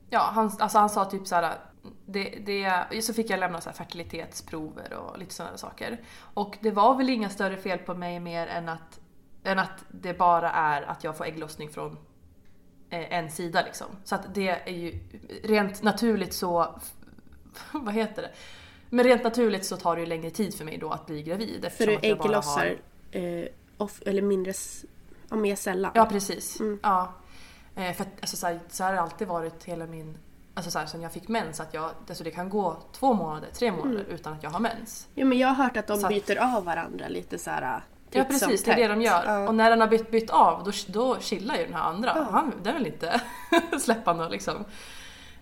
ja, han, alltså, han sa typ så här. Det, det, så fick jag lämna så här fertilitetsprover och lite sådana saker. Och det var väl inga större fel på mig mer än att, än att det bara är att jag får ägglossning från eh, en sida liksom. Så att det är ju rent naturligt så, vad heter det? Men rent naturligt så tar det ju längre tid för mig då att bli gravid För du att ägglossar har... eh, off, eller mindre, ja, mer sällan. Ja precis. Mm. Ja. Eh, för att, alltså, så, här, så här har det alltid varit hela min... Alltså så här, sen jag fick mens, att jag, alltså, det kan gå två månader, tre månader Mm. utan att jag har mens. Ja, men jag har hört att de Så att- byter av varandra lite så här. Ja titt som precis, det är det de gör. Ja. Och när den har bytt, bytt av då, då chillar ju den här andra. Ja. Han, den vill inte släppa något liksom.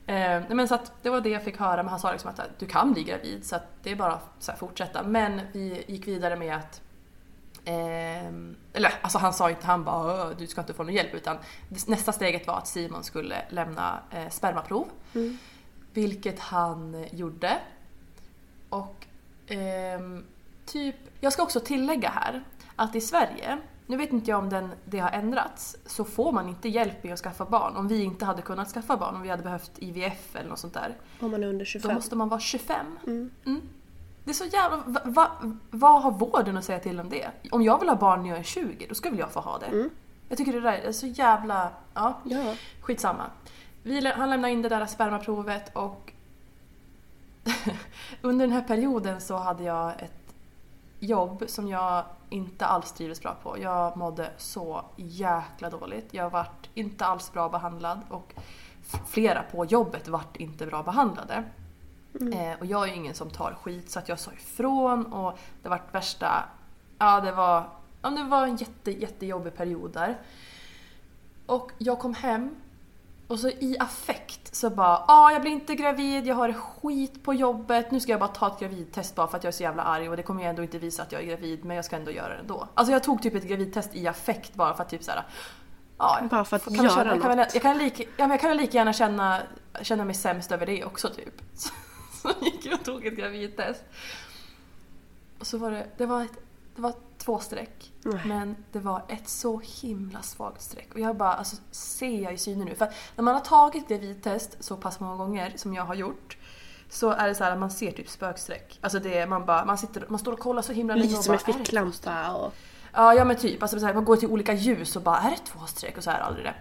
Eh, men så det var det jag fick höra, men han sa liksom att du kan bli gravid så det är bara att fortsätta. Men vi gick vidare med att ehm, eller alltså han sa inte, han bara "Åh, du ska inte få någon hjälp utan nästa steget var att Simon skulle lämna eh, spermaprov. Vilket han gjorde. Och ehm, typ, jag ska också tillägga här att i Sverige, nu vet inte jag om den, det har ändrats, så får man inte hjälp med att skaffa barn. Om vi inte hade kunnat skaffa barn, om vi hade behövt IVF eller något sånt där. Om man är under Då 25. måste man vara 25. Mm. Det är så jävla... Va, va, vad har vården att säga till om det? Om jag vill ha barn när jag är 20, då ska väl jag få ha det? Jag tycker det där är så jävla... Ja, Ja. skitsamma. Vi, han lämnade in det där spermaprovet och under den här perioden så hade jag ett jobb som jag inte alls trivdes bra på. Jag mådde så jäkla dåligt. Jag vart inte alls bra behandlad och flera på jobbet vart inte bra behandlade. Eh, och jag är ju ingen som tar skit så att jag sa ifrån och det vart värsta... Ja, det var, ja, det var en jätte, jättejobbig period där. Och jag kom hem och så i affekt så bara ah, jag blir inte gravid, jag har skit på jobbet, nu ska jag bara ta ett gravidtest bara för att jag är så jävla arg och det kommer ju ändå inte visa att jag är gravid men jag ska ändå göra det ändå. Alltså jag tog typ ett gravidtest i affekt bara för att typ såhär Ja, Bara för att kan jag göra känna, jag kan, väl, något. jag, kan lika, ja, jag kan väl lika gärna känna, känna mig sämst över det också typ. Så, så gick jag och tog ett gravidtest. Och så var det, det var, ett, det var två streck. Nej. Men det var ett så himla svagt streck. Och jag bara, alltså ser jag i synen nu? För när man har tagit gravidtest så pass många gånger som jag har gjort så är det så här att man ser typ spökstreck. Alltså det är, man bara, man sitter, man står och kollar så himla länge och är det ficklampa och... Ja, ja men typ. Alltså, så här, man går till olika ljus och bara är det två streck? Och så är det aldrig det.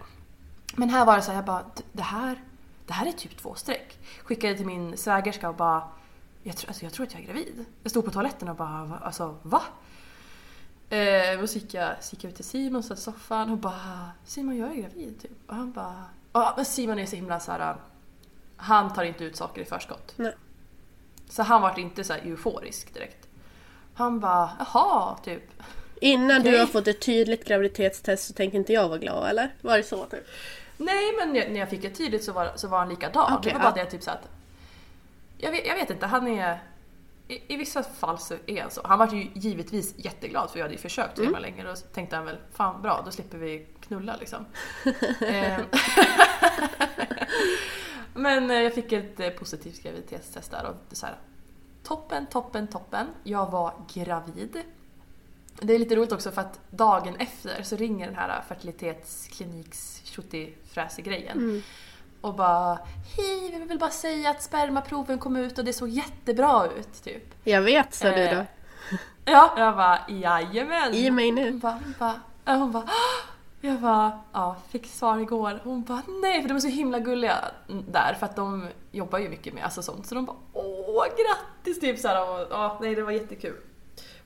Men här var det så här, jag bara "D- det här, det här är typ två streck. Skickade till min svägerska och bara jag, tror- alltså, jag tror att jag är gravid. Jag stod på toaletten och bara "Va- alltså va? Eh, och så gick jag, så gick jag ut till Simon satt i soffan och bara Simon jag är gravid typ. Och han bara ja men Simon är så himla så här. Han tar inte ut saker i förskott. Nej. Så han var inte så euforisk direkt. Han bara jaha typ. Innan Okej. du har fått ett tydligt graviditetstest så tänker inte jag vara glad eller? Var det så typ? Nej men när jag fick det tydligt så var, så var han likadan. Okej, det var bara ja. det typ så att... Jag vet, jag vet inte, han är... I, I vissa fall så är han så. Han var ju givetvis jätteglad för jag hade ju försökt så Mm. himla länge och då tänkte han väl fan bra då slipper vi knulla liksom. Ehm. Men eh, jag fick ett eh, positivt graviditetstest där och så här, toppen, toppen, toppen. Jag var gravid. Det är lite roligt också för att dagen efter så ringer den här fertilitetskliniks grejen Mm. Och bara Hej, vi vill bara säga att spermaproven kom ut och det såg jättebra ut, typ. Jag vet, sa du Eh, då. Ja, jag bara jajamän. I mig nu. Hon bara, hon bara, hon bara "Åh!" jag bara, ja, fick svar igår. Hon bara nej, för de är så himla gulliga där för att de jobbar ju mycket med alltså sånt. Så de bara åh grattis typ såhär och ja, nej det var jättekul.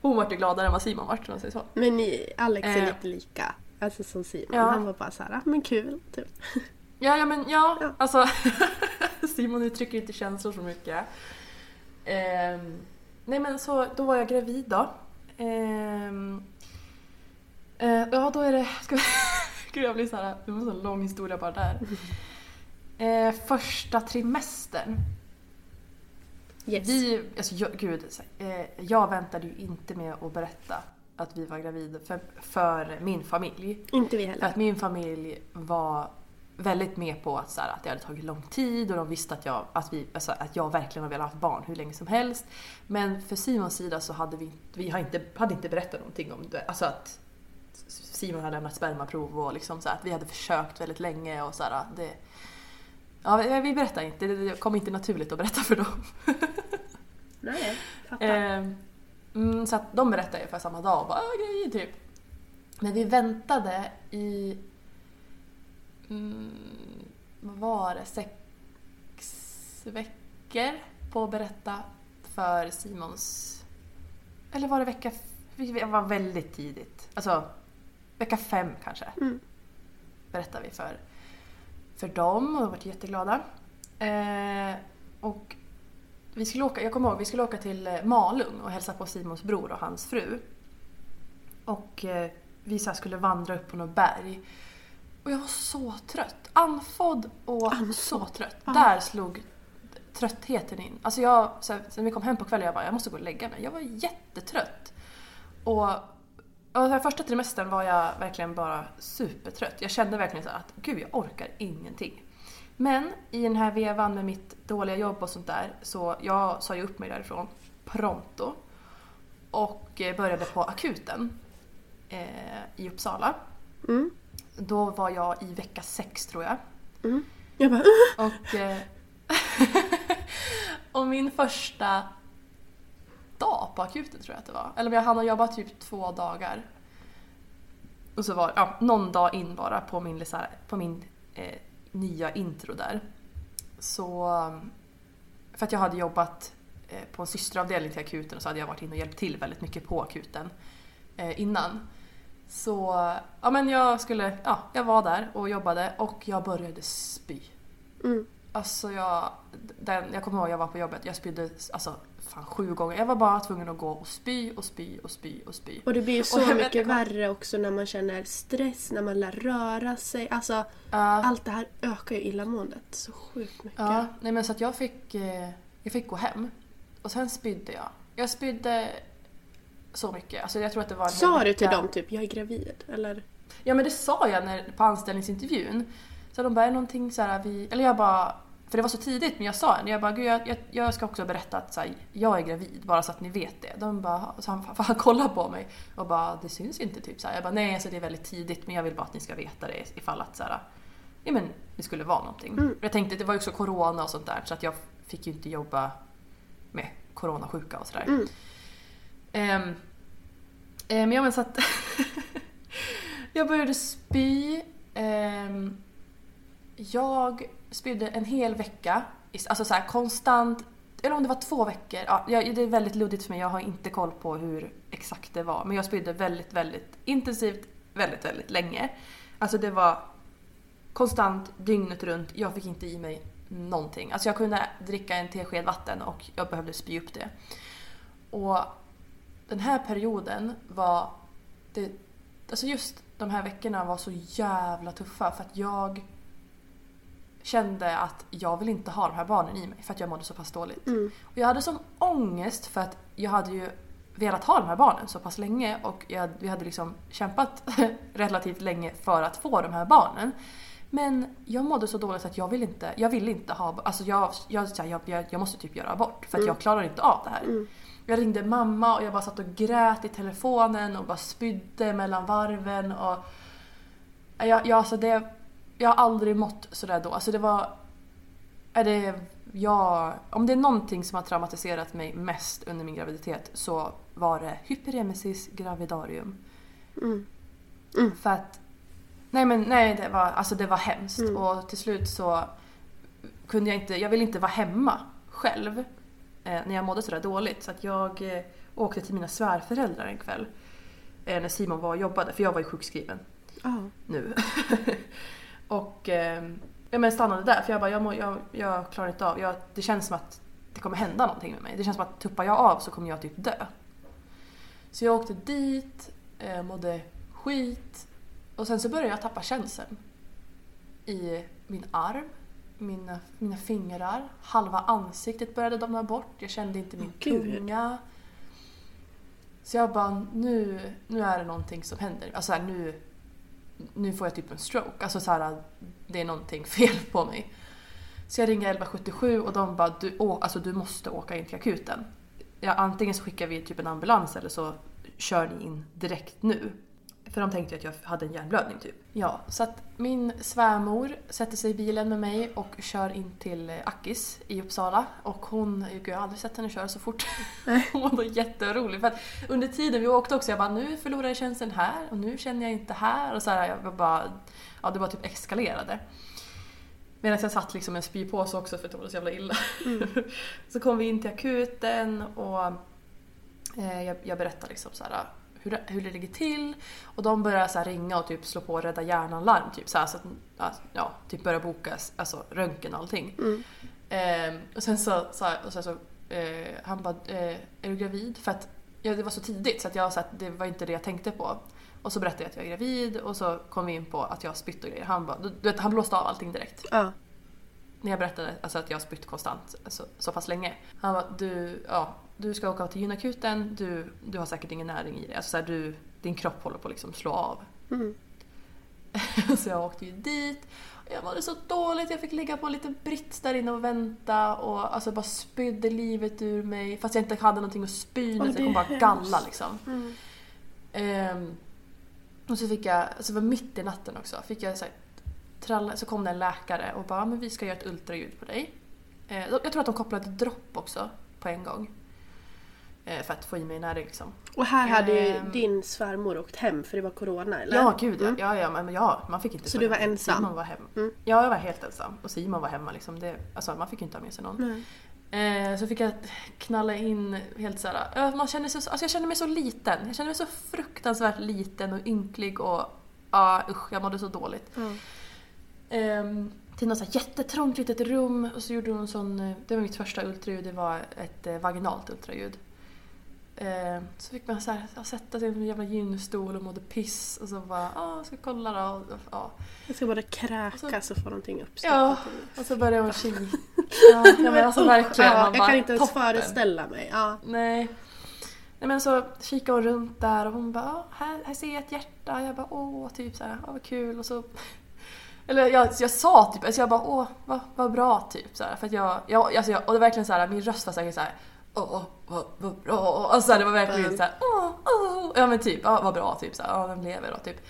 Hon vart ju gladare än vad Simon vart om man säger så. Men ni, Alex är Eh. lite lika. Alltså som Simon. Ja. Han var bara såhär, "Ah, men kul. Typ. Ja, ja men ja, Ja. alltså Simon uttrycker inte känslor så mycket. Ehm, nej men så, då var jag gravid då. Ehm, eh, ja då är det, ska vi, gud jag blir såhär, det var en sån lång historia bara där. Eh, första trimestern. Yes. Vi, alltså jag, gud, så- eh, jag väntade ju inte med att berätta att vi var gravida för, för min familj. Inte vi För heller. att min familj var väldigt med på att, så här, att det hade tagit lång tid och de visste att jag, att vi, alltså, att jag verkligen har velat ha barn hur länge som helst. Men för Simons sida så hade vi, vi har inte, hade inte berättat någonting om det. Alltså att Simon hade lämnat spermaprov och liksom så här, att vi hade försökt väldigt länge och så här, det, Ja, vi- berättar inte, det kom inte naturligt att berätta för dem. Nej, fattar. Eh, mm, så att de berättade ungefär samma dag och bara "Ah, grejer typ. Men vi väntade i... Mm, vad var det? Sex veckor på att berätta för Simons... Eller var det vecka... Det var väldigt tidigt. Alltså vecka fem kanske. Mm. Berättade vi för, för dem och de var jätteglada. Eh, och vi skulle åka, jag kommer ihåg, vi skulle åka till eh, Malung och hälsa på Simons bror och hans fru. Och eh, vi så skulle vandra upp på något berg. Och jag var så trött. Andfådd och så trött. Där slog tröttheten in. Alltså jag, så här, sen vi kom hem på kvällen, jag bara, jag måste gå och lägga mig. Jag var jättetrött. Och, och den första trimestern var jag verkligen bara supertrött. Jag kände verkligen så att gud, jag orkar ingenting. Men i den här vevan med mitt dåliga jobb och sånt där så jag sa ju upp mig därifrån pronto. Och eh, började på akuten eh, i Uppsala. Mm. Då var jag i vecka sex tror jag. Jag bara, Och, eh, och min första dag på akuten tror jag att det var. Eller jag hann jobba typ två dagar. Och så var ja, någon dag in bara på min, på min eh, nya intro där. Så... För att jag hade jobbat eh, på en systeravdelning till akuten och så hade jag varit inne och hjälpt till väldigt mycket på akuten eh, innan. Så ja, men jag skulle, ja, jag var där och jobbade och jag började spy. Mm. Alltså jag, den, jag kommer ihåg jag var på jobbet, jag spydde alltså, fan sju gånger. Jag var bara tvungen att gå och spy och spy och spy och spy. Och det blir ju så Och mycket kom- värre också när man känner stress, när man lär röra sig. Alltså, Ja. allt det här ökar ju illamåendet så sjukt mycket. Ja, nej men så att jag fick, eh, jag fick gå hem. Och sen spydde jag. Jag spydde så mycket. Alltså jag tror att det var Sa du till dem typ, jag är gravid? Eller? Ja men det sa jag när, på anställningsintervjun. Så de bara, är någonting så här vi... Eller jag bara... För det var så tidigt men jag sa det. Jag bara, gud jag, jag, jag ska också berätta att så här, jag är gravid bara så att ni vet det. De bara, så han, han kollade på mig och bara, det syns inte typ så här. Jag bara, nej alltså det är väldigt tidigt men jag vill bara att ni ska veta det ifall att så här, ja men det skulle vara någonting. Jag tänkte, det var ju också corona och sånt där så att jag fick ju inte jobba med coronasjuka och sådär. Mm. Ehm, ehm, ja men så att jag började spy. Ehm, jag spydde en hel vecka, alltså så här konstant, eller om det var två veckor. Ja, det är väldigt luddigt för mig, jag har inte koll på hur exakt det var. Men jag spydde väldigt, väldigt intensivt, väldigt, väldigt länge. Alltså det var konstant, dygnet runt. Jag fick inte i mig någonting. Alltså jag kunde dricka en tesked vatten och jag behövde spy upp det. Och den här perioden var... Det, alltså just de här veckorna var så jävla tuffa för att jag kände att jag vill inte ha de här barnen i mig för att jag mådde så pass dåligt. Mm. Och jag hade sån ångest för att jag hade ju velat ha de här barnen så pass länge och jag, vi hade liksom kämpat relativt länge för att få de här barnen. Men jag mådde så dåligt att jag vill inte, jag vill inte ha, alltså jag, jag, jag, jag, måste typ göra abort för att jag klarar inte av det här. Jag ringde mamma och jag bara satt och grät i telefonen och bara spydde mellan varven och jag, jag, alltså det, jag har aldrig mått sådär då. Alltså det var... Är det, jag, om det är någonting som har traumatiserat mig mest under min graviditet så var det hyperemesis gravidarium. För att... Nej men nej, det var, alltså det var hemskt. Och till slut så kunde jag inte... Jag ville inte vara hemma själv när jag mådde sådär dåligt. Så att jag eh, åkte till mina svärföräldrar en kväll. Eh, när Simon var och jobbade, för jag var ju sjukskriven Ja. nu. och eh, ja, men stannade där för jag bara, jag, må, jag, jag klarar inte av, jag, det känns som att det kommer hända någonting med mig. Det känns som att tuppar jag av så kommer jag typ dö. Så jag åkte dit, eh, mådde skit och sen så började jag tappa känseln. I min arm, mina, mina fingrar, halva ansiktet började domna bort. Jag kände inte min tunga. Så jag bara, nu, nu är det någonting som händer. Alltså så här, nu, nu får jag typ en stroke. Alltså så här, det är någonting fel på mig. Så jag ringer 1177 och de bara, du, å, alltså, du måste åka in till akuten. Ja, antingen så skickar vi typ en ambulans eller så kör ni in direkt nu. För de tänkte ju att jag hade en hjärnblödning typ. Ja, så att min svärmor sätter sig i bilen med mig och kör in till eh, Akis i Uppsala. Och hon, gud, jag har aldrig sett henne köra så fort. hon var då jätteorolig. För att under tiden vi åkte också, jag bara nu förlorar jag känslan här och nu känner jag inte här. Och så här, jag bara, ja det bara typ eskalerade. Medan jag satt liksom en spypåse också för att det var så jävla illa. så kom vi in till akuten och eh, jag, jag berättade liksom så här, hur, hur det ligger till. Och de började så här ringa och typ slå på Rädda Hjärnan-larm. Typ, så, här, så att ja, typ börja boka alltså, röntgen och allting. Ehm, och sen så, så, och sen så eh, han bara, eh, är du gravid? För att ja, det var så tidigt så att jag så att det var inte det jag tänkte på. Och så berättade jag att jag är gravid och så kom vi in på att jag har spytt och grejer. Han, bara, du, du vet, han blåste av allting direkt Ja. när jag berättade alltså, att jag har spytt konstant alltså, så pass länge. Han bara, du, ja, du ska åka till gynakuten, du, du har säkert ingen näring i dig. Alltså, så här, du, din kropp håller på att liksom slå av. så jag åkte ju dit. Jag mådde så dåligt, jag fick ligga på en liten brits där inne och vänta och alltså bara spydde livet ur mig fast jag inte hade någonting att spy med så jag kom bara galla liksom. Ehm, och så fick jag, alltså det var mitt i natten också, fick jag så, här, tralla, så kom det en läkare och bara men vi ska göra ett ultraljud på dig. Eh, jag tror att de kopplade dropp också på en gång. Eh, för att få i mig näring liksom. Och här hade ju Ehm. din svärmor åkt hem för det var corona eller? Ja, gud ja. ja, ja, men ja. Man fick inte Så du var ensam? Simon var hemma. Ja, jag var helt ensam. Och Simon var hemma liksom. Det, alltså, man fick ju inte ha med sig någon. Eh, så fick jag knalla in helt såhär, man känner sig så, alltså jag känner mig så liten. Jag känner mig så fruktansvärt liten och ynklig och ja usch, jag mådde så dåligt. Ehm, till något så jättetrångt litet rum och så gjorde hon sån, eh, det var mitt första ultraljud, det var ett eh, vaginalt ultraljud. Ehm, så fick man så här, ja, sätta sig i en jävla gynstol och mådde piss och så bara, ja, jag ska kolla då. Och, ja. Jag ska bara kräkas och få någonting uppstoppat. Ja, och så började hon kika. Ja, ja, men alltså verkligen. Ja, man jag bara, kan inte ens toppen. föreställa mig. Ja. Nej. Nej men så kikade hon runt där och hon bara "Ja, här, här ser jag ett hjärta. Jag bara åh, typ så här, åh vad kul och så eller jag, jag sa typ, alltså jag bara åh vad, vad bra typ så här, för att jag, jag, alltså jag och det var verkligen så här, min röst var säkert så här åh åh, vad, vad bra, alltså så här, det var verkligen så här åh, åh, ja men typ, ja vad bra typ så här, ja den lever då typ.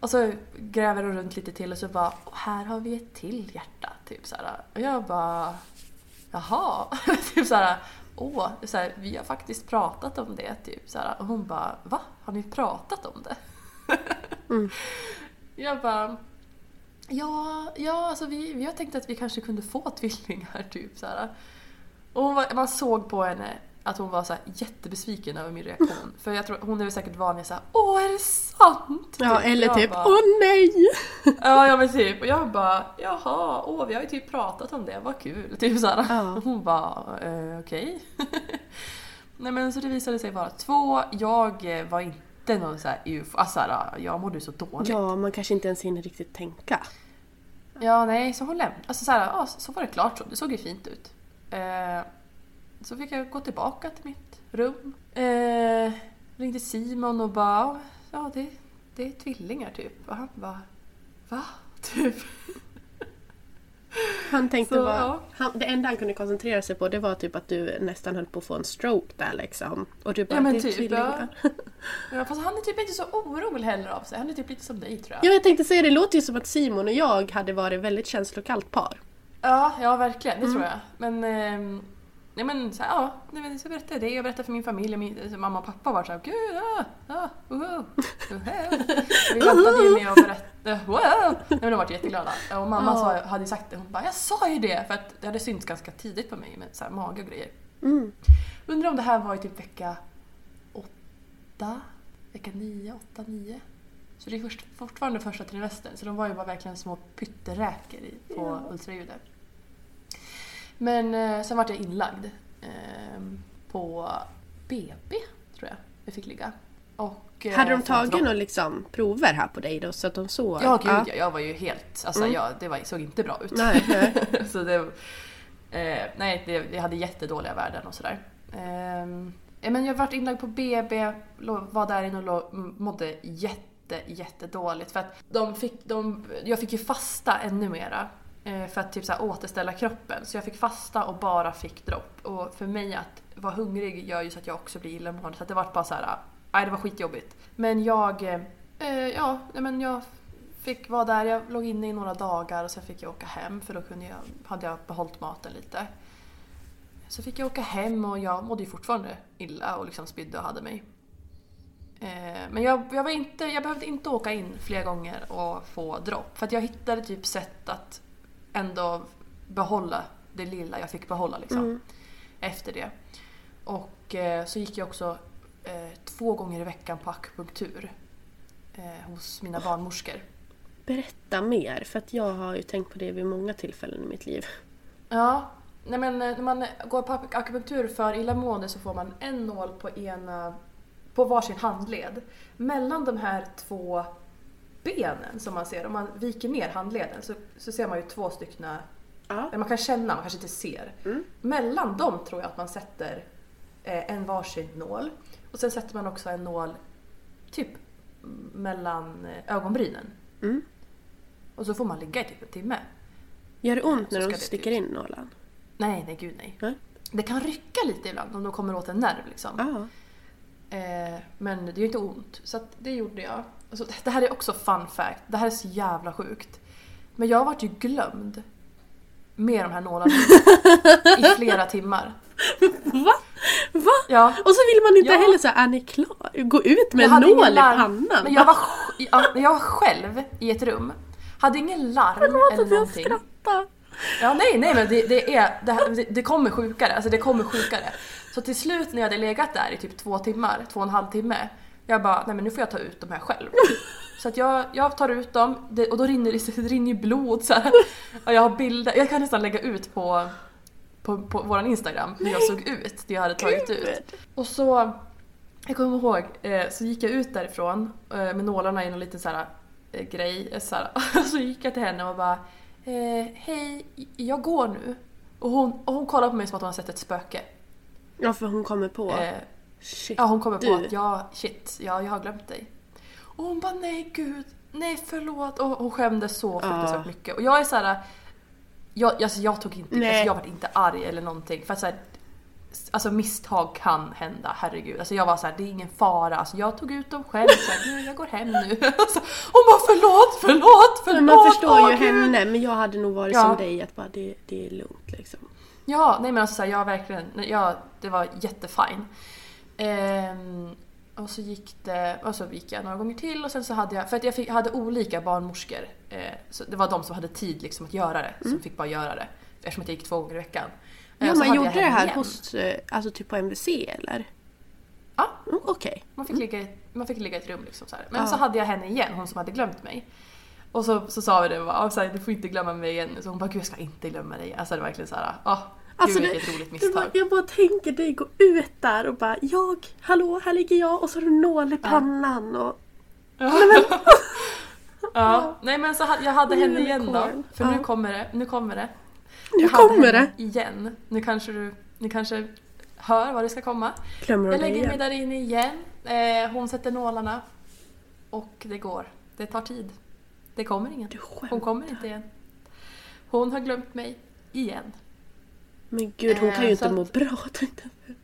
Och så gräver hon runt lite till och så bara "Åh, här har vi ett till hjärta typ så här. Och jag bara Jaha, typ såhär, åh, så här, vi har faktiskt pratat om det typ såhär. Och hon bara, va? Har ni pratat om det? Jag bara, ja, ja alltså vi, vi har tänkt att vi kanske kunde få tvillingar typ såhär. Och hon var, man såg på henne att hon var så här jättebesviken över min reaktion. För jag tror, hon är väl säkert van vid såhär, åh är det sant? ja, Typ. eller Jag typ bara, åh nej! Ja, ja men typ. Och jag bara, jaha, åh vi har ju typ pratat om det, vad kul. Typ såhär. Ja. Hon bara, eh, okej. Nej men så det visade sig vara två. Jag eh, var inte någon såhär ufo, alltså såhär, jag mådde så dåligt. Ja, Ja, man kanske inte ens hinner riktigt tänka. nej, så hon lämnade. Alltså såhär, ja, så var det klart så. Det såg ju fint ut. Eh, så fick jag gå tillbaka till mitt rum. Eh, ringde Simon och bara ja det, det är tvillingar typ. Och han bara va? Typ. Han tänkte Så, bara, ja. han, det enda han kunde koncentrera sig på det var typ att du nästan höll på att få en stroke där liksom. Och du bara, Ja, men det är typ, tvillingar. Ja, fast han är typ inte så orolig heller av sig. Han är typ lite som dig tror jag. Ja, jag tänkte säga det låter ju som att Simon och jag hade varit väldigt känslokallt par. Ja, ja verkligen. Det Mm. tror jag. Men, ehm, nej men så här, ja, nej, men så berättade jag det. Jag berättade för min familj. Min, mamma och pappa var såhär, gud, ah, ah, woho, woho." Vi väntade ju med att berätta, wow! Nej men de var jätteglada. Och mamma sa, hade ju sagt det, hon bara, jag sa ju det! För att det hade synts ganska tidigt på mig med så här, mage och grejer. Mm. Undrar om det här var i typ vecka åtta, vecka nio, åtta, nio. Så det är först, fortfarande första trimestern, så de var ju bara verkligen små pytteräkor på ultraljudet. Men eh, sen vart jag inlagd eh, på BB, tror jag vi fick ligga. Och, eh, Hade de tagit några liksom, prover här på dig då så att de såg? Ja, gud ja. Jag var ju helt... Alltså Mm. jag, det var, såg inte bra ut. Nej, nej. så det, eh, nej, det, jag hade jättedåliga värden och sådär. Ja, men jag vart inlagd på BB, var där inne och lå, m- mådde jätte, jättedåligt. För att de fick, de, jag fick ju fasta ännu mera. Eh, för att typ så återställa kroppen. Så jag fick fasta och bara fick dropp. Och för mig att vara hungrig gör ju så att jag också blir illamående. Så det var bara så här, ah, nej det var skitjobbigt. Men jag, eh, eh ja, men jag fick vara där, jag låg inne i några dagar och sen fick jag åka hem för då kunde jag, hade jag behållit maten lite. Så fick jag åka hem och jag mådde ju fortfarande illa och liksom spydde och hade mig. Eh, Men jag, jag, var inte, jag behövde inte åka in fler gånger och få dropp. För att jag hittade typ sätt att ändå behålla det lilla jag fick behålla liksom. Efter det. Och eh, så gick jag också eh, två gånger i veckan på akupunktur. Eh, hos mina barnmorskor. Berätta mer, för att jag har ju tänkt på det vid många tillfällen i mitt liv. Ja, nej men eh, när man går på ak- akupunktur för illamående så får man en nål på ena, på varsin handled. Mellan de här två benen som man ser, om man viker ner handleden så, så ser man ju två stycken, Ja. eller man kan känna, man kanske inte ser. Mellan dem tror jag att man sätter eh, en varsin nål. Och sen sätter man också en nål typ mellan eh, ögonbrynen. Mm. Och så får man ligga i typ en timme. Gör det ont när de sticker in nålen? Nej, nej gud nej. Nej. Det kan rycka lite ibland om de kommer åt en nerv liksom. Eh, men det gör inte ont. Så det gjorde jag. Alltså, det här är också fun fact. Det här är så jävla sjukt. Men jag vart ju glömd med de här nålarna i flera timmar. Va? Va? Ja. Och så vill man inte Ja. heller säga, är ni klar? Gå ut med en nål i pannan. Men jag var, jag var själv i ett rum. Hade ingen larm Förlåt eller att jag någonting. skrattar. Ja, nej, nej men det, det är, det, här, det, det kommer sjukare, alltså det kommer sjukare. Så till slut när jag hade legat där i typ två timmar, två och en halv timme, jag bara, nej men nu får jag ta ut de här själv. Så att jag, jag tar ut dem det, och då rinner det, det rinner ju blod så här. Och jag har bilder, jag kan nästan lägga ut på, på, på våran Instagram hur jag såg ut, det jag hade tagit ut. Och så, jag kommer ihåg, eh, så gick jag ut därifrån eh, med nålarna i någon liten så här, eh, grej. Så, här, så gick jag till henne och bara Hej, jag går nu. Och hon, och hon kollade på mig som att hon hade sett ett spöke. Ja, för hon kommer på. Shit, ja, hon kommer på du. att jag, shit, ja, jag har glömt dig. Och hon bara nej gud, nej förlåt. Och hon skämdes så fruktansvärt Ja. mycket. Och jag är så här. Jag, alltså, jag tog inte, alltså, jag var inte arg eller någonting. För att så här, Alltså misstag kan hända, herregud. Alltså jag var så här, det är ingen fara. Alltså jag tog ut dem själv, så här, "Nu, jag går hem nu. Alltså, hon bara förlåt, förlåt, förlåt. Men man förstår ju Gud." henne, men jag hade nog varit Ja. som dig, att bara det, det är lugnt liksom. Ja, nej men alltså så här, jag verkligen, jag, det var jättefine. Ehm, och så gick det, och så gick jag några gånger till och sen så hade jag, för att jag fick, hade olika barnmorskor. Eh, så det var de som hade tid liksom att göra det, som fick bara göra det. Eftersom att jag gick två gånger i veckan. Eh, Ja, man gjorde det här igen. hos, eh, alltså typ på MVC eller? Ja, Mm, Okej. man fick, ligga, i- man fick ligga i ett rum liksom så här. Men Ja. så hade jag henne igen, hon som hade glömt mig. Och så, så sa vi det, bara, så här, du får inte glömma mig igen. Så hon bara, gud jag ska inte glömma dig. Alltså det var verkligen så här, ah, Alltså gud det, roligt misstag. jag bara tänker dig gå ut där och bara jag, hallå här ligger jag och så har du nål i pannan och... Ja, nej men så jag hade henne igen då. För Ja. nu kommer det, nu kommer det. Nu Jag kommer det! Igen. Nu kanske du, nu kanske hör vad det ska komma. Glömmer hon Jag lägger mig där inne igen. Eh, hon sätter nålarna. Och det går. Det tar tid. Det kommer ingen. Hon kommer inte igen. Hon har glömt mig igen. Men gud, hon kan ju Eh, inte så att- må bra tänkte jag.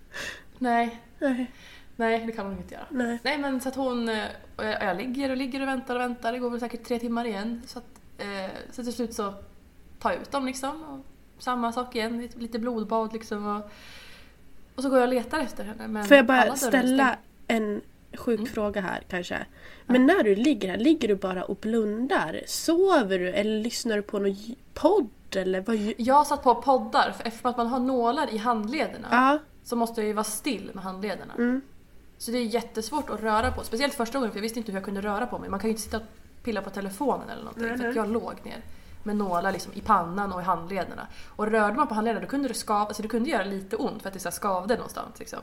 Nej, Nej, nej det kan hon inte göra. nej. Nej men så att hon, eh, och jag, jag ligger och ligger och väntar och väntar. Det går väl säkert tre timmar igen. Så, att, eh, så till slut så tar jag ut dem liksom. Och samma sak igen, lite, lite blodbad liksom. Och, och så går jag och letar efter henne. Men Får jag bara ställa en sjuk Mm. fråga här kanske? Men när du ligger här, ligger du bara och blundar? Sover du eller lyssnar du på någon podd eller vad Jag satt på poddar, för eftersom att man har nålar i handlederna Ja, så måste jag ju vara still med handlederna. mm. Så det är jättesvårt att röra på. Speciellt första gången för jag visste inte hur jag kunde röra på mig. Man kan ju inte sitta och pilla på telefonen eller någonting. Nej, för jag låg ner med nålar liksom i pannan och i handlederna. Och rörde man på handlederna då kunde det skava, alltså det kunde göra lite ont för att det så skavde någonstans. Liksom.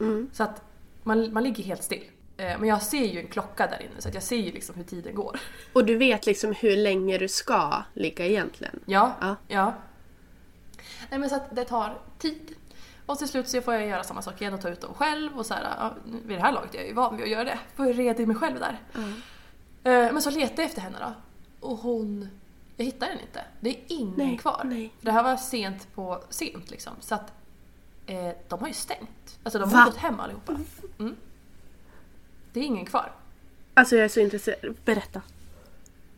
Mm. Så att man, man ligger helt still. Eh, Men jag ser ju en klocka där inne så jag ser ju liksom hur tiden går. Och du vet liksom hur länge du ska ligga egentligen? Ja, Ja. ja. Nej men så att det tar tid. Och till slut så får jag göra samma sak igen och ta ut dem själv och så här, ja, vid det här laget är jag ju van vid att göra det. Får jag reda i mig själv där. Eh, Men så letar jag efter henne då. Och hon... Jag hittar henne inte. Det är ingen Nej, kvar. nej. Det här var sent på sent liksom. Så att eh, de har ju stängt. Alltså de Va? har gått hem allihopa. Mm. Det är ingen kvar. Alltså jag är så intresserad. Berätta.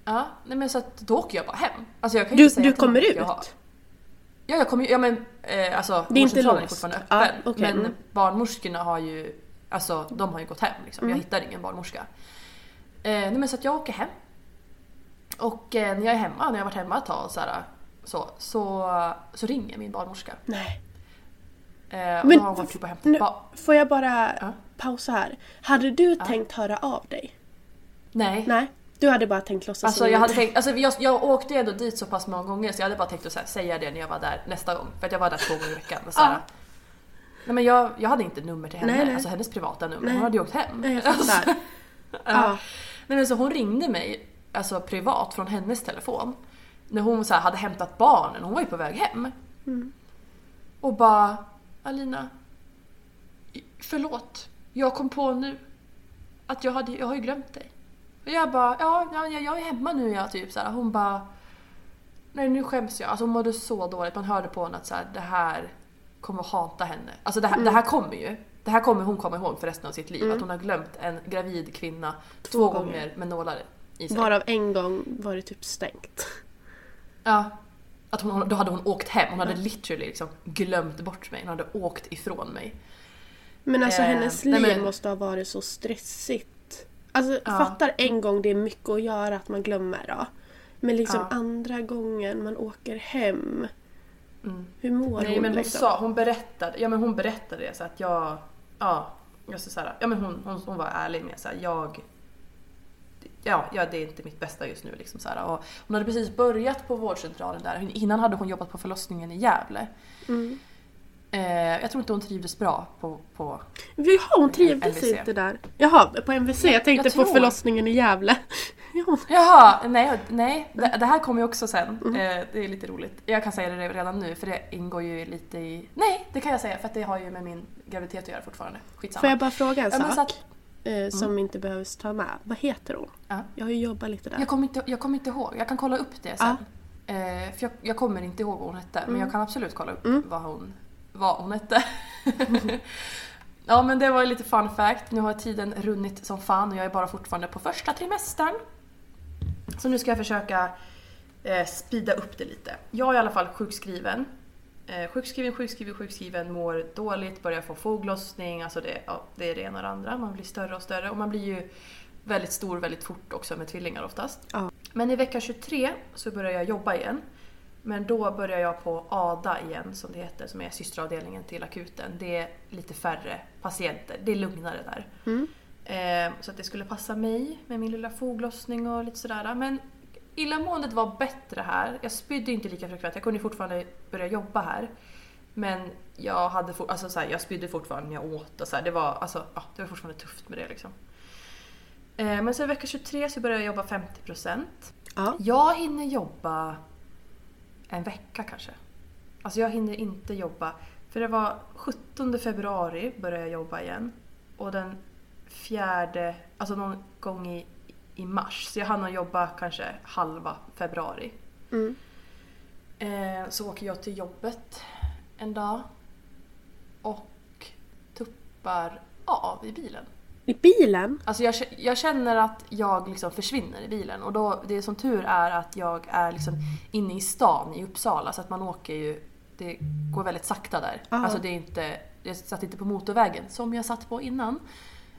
Ja, nej men så att då åker jag bara hem. Alltså jag kan Du, inte säga du kommer ut? jag har- Ja, jag kommer ju, ja men eh, alltså Det är inte vårdcentralen är låst. fortfarande Ja, öppen. okej, Men mm. barnmorskorna har ju, alltså de har ju gått hem liksom. Mm. Jag hittar ingen barnmorska. Eh, nej men så att jag åker hem. Och eh, när jag är hemma, när jag har varit hemma ett tag så, här, så, så, så ringer min barnmorska. Nej. Eh, och Men då har hon varit typ och hämtat Nu, får jag bara Ja. pausa här. Hade du tänkt höra av dig? Nej. Nej. Du hade bara tänkt låtsas Alltså jag, hade tänkt, alltså jag, jag åkte ju ändå dit så pass många gånger så jag hade bara tänkt att här, säga det när jag var där nästa gång. För att jag var där två gånger i veckan. Och så här, Ja. Nej men jag, jag hade inte nummer till henne, Nej, nej. alltså hennes privata nummer. Nej. Hon hade ju åkt hem. Nej, jag Alltså, fattar. ja. nej men så hon ringde mig alltså privat från hennes telefon. När hon så här, hade hämtat barnen, hon var ju på väg hem. Mm. Och bara Alina, förlåt. Jag kom på nu att jag, hade, jag har ju glömt dig. Och jag bara, ja, ja jag är hemma nu jag typ så här. Hon bara, nej nu skäms jag. Alltså hon mådde så dåligt. Man hörde på henne att så här, det här kommer att hata henne. Alltså det här, det här kommer ju. Det här kommer hon komma ihåg för resten av sitt liv. Att hon har glömt en gravid kvinna två, Två gånger. gånger. med nålar i sig. Varav en gång var det typ stängt. Ja. Att hon, då hade hon åkt hem. Hon hade literally liksom glömt bort mig. Hon hade åkt ifrån mig. Men alltså Eh, hennes liv men- måste ha varit så stressigt. Alltså Ja. fattar en gång det är mycket att göra att man glömmer då. Men liksom Ja. andra gången man åker hem. Mm. Hur mår Nej hon men hon liksom? sa, hon berättade, ja men hon berättade det så att jag, ja, jag så här, ja men hon, hon, hon var ärlig med här, jag, ja, ja det är inte mitt bästa just nu liksom så här, och Hon hade precis börjat på vårdcentralen där, innan hade hon jobbat på förlossningen i Gävle. Mm. Eh, jag tror inte hon trivdes bra på, på Jaha, hon trivdes MVC. inte där. Jaha, på MVC. Jag tänkte jag på tror- förlossningen i Gävle. Ja. Jaha, nej, nej det, det här kommer ju också sen. Mm. Eh, det är lite roligt. Jag kan säga det redan nu för det ingår ju lite i... Nej, det kan jag säga för att det har ju med min graviditet att göra fortfarande. Skitsamma. Får jag bara fråga en sak? Eh, som inte behövs ta med. Vad heter hon? Ja. Jag har ju jobbat lite där. Jag kommer, inte, jag kommer inte ihåg, jag kan kolla upp det sen. Eh, för jag, jag kommer inte ihåg vad hon hette, men jag kan absolut kolla upp vad, hon, vad hon hette. ja men det var ju lite fun fact, nu har tiden runnit som fan och jag är bara fortfarande på första trimestern. Så nu ska jag försöka eh, speeda upp det lite. Jag är i alla fall sjukskriven. Eh, sjukskriven, sjukskriven, sjukskriven, mår dåligt, börjar få foglossning, alltså det, ja, det är det ena och det andra. Man blir större och större och man blir ju väldigt stor väldigt fort också med tvillingar oftast. Ja. Men i vecka 23 så börjar jag jobba igen. Men då börjar jag på ADA igen som det heter, som är systeravdelningen till akuten. Det är lite färre patienter, det är lugnare där. Eh, så att det skulle passa mig med min lilla foglossning och lite sådär. Men illamåendet var bättre här. Jag spydde inte lika frekvent, jag kunde fortfarande börja jobba här. Men jag, hade for, alltså så här, jag spydde fortfarande när jag åt och så här, det, var, alltså, ja, det var fortfarande tufft med det liksom. Eh, men i vecka 23 så började jag jobba 50%. Ja. Jag hinner jobba en vecka kanske. Alltså jag hinner inte jobba För det var 17 februari började jag jobba igen. Och den fjärde, alltså någon gång i, i mars. Så jag hann jobba kanske halva februari. Mm. Eh, så åker jag till jobbet en dag. Och tuppar av i bilen. I bilen? Alltså jag, jag känner att jag liksom försvinner i bilen och då, det som tur är att jag är liksom inne i stan i Uppsala så att man åker ju, det går väldigt sakta där. Ja. Alltså det är inte, jag satt inte på motorvägen som jag satt på innan.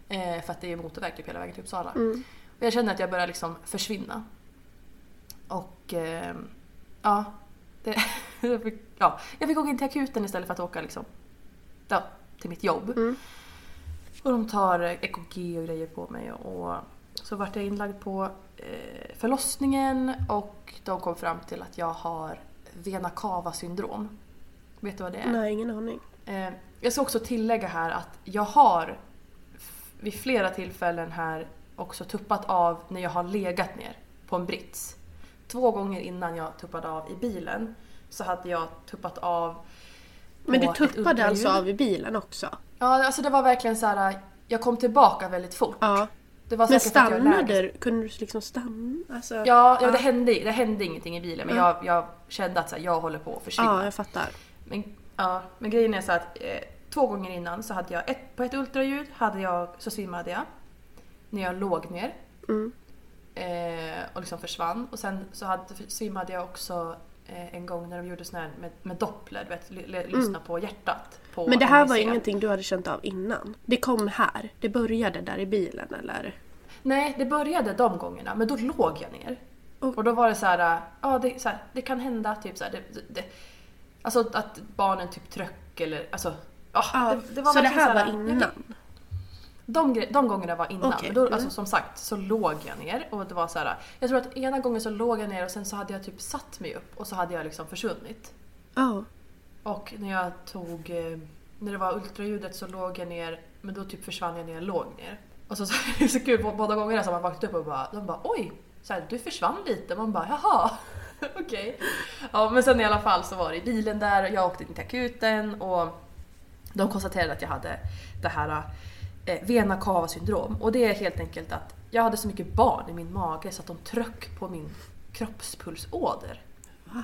Eh, för att det är motorväg typ hela vägen till Uppsala. Och jag känner att jag börjar liksom försvinna. Och eh, ja, det, jag, fick, ja, jag fick åka in till akuten istället för att åka liksom, ja, till mitt jobb. Och de tar EKG och grejer på mig och så vart jag inlagd på eh, förlossningen och de kom fram till att jag har vena cava syndrom. Vet du vad det är? Nej, ingen aning. Eh, jag ska också tillägga här att jag har vid flera tillfällen här också tuppat av när jag har legat ner på en brits. Två gånger innan jag tuppade av i bilen så hade jag tuppat av Men du tuppade alltså av i bilen också? Ja, alltså det var verkligen så här. jag kom tillbaka väldigt fort. Ja. Det var Men stannade du? Kunde du liksom stanna? Alltså, Ja, ja det, hände, det hände ingenting i bilen men jag, jag kände att så här, jag håller på att försvinna. ja, jag fattar. Men, ja, men grejen är så att eh, två gånger innan så hade jag ett, på ett ultraljud hade jag, så svimmade jag. När jag låg ner. Mm. Eh, och liksom försvann. Och sen så hade, svimmade jag också eh, en gång när de gjorde sån här med, med doppler, vet, l- lyssna på hjärtat. På Mm. Men det här var ingenting du hade känt av innan? Det kom här? Det började där i bilen eller? Nej, det började de gångerna, men då låg jag ner. Och- Och då var det så här, ja det, så här, det kan hända typ så här, det, det, Alltså att barnen typ tröck eller alltså... Ja, Ja, det, det var så det här var så jag- innan? De, de gångerna var innan. Men då, alltså, som sagt så låg jag ner och det var så här. Jag tror att ena gången så låg jag ner och sen så hade jag typ satt mig upp och så hade jag liksom försvunnit. Ja. Och när jag tog, eh, när det var ultraljudet så låg jag ner men då typ försvann jag när jag låg ner. Och så, så är det så kul, båda gångerna så har man vaknat upp och bara, de bara oj, så här, du försvann lite. Man bara jaha, okej. Ja men sen i alla fall så var det i bilen där och jag åkte in till akuten och de konstaterade att jag hade det här vena cava syndrom. Och det är helt enkelt att jag hade så mycket barn i min mage så att de tryck på min kroppspulsåder. Va?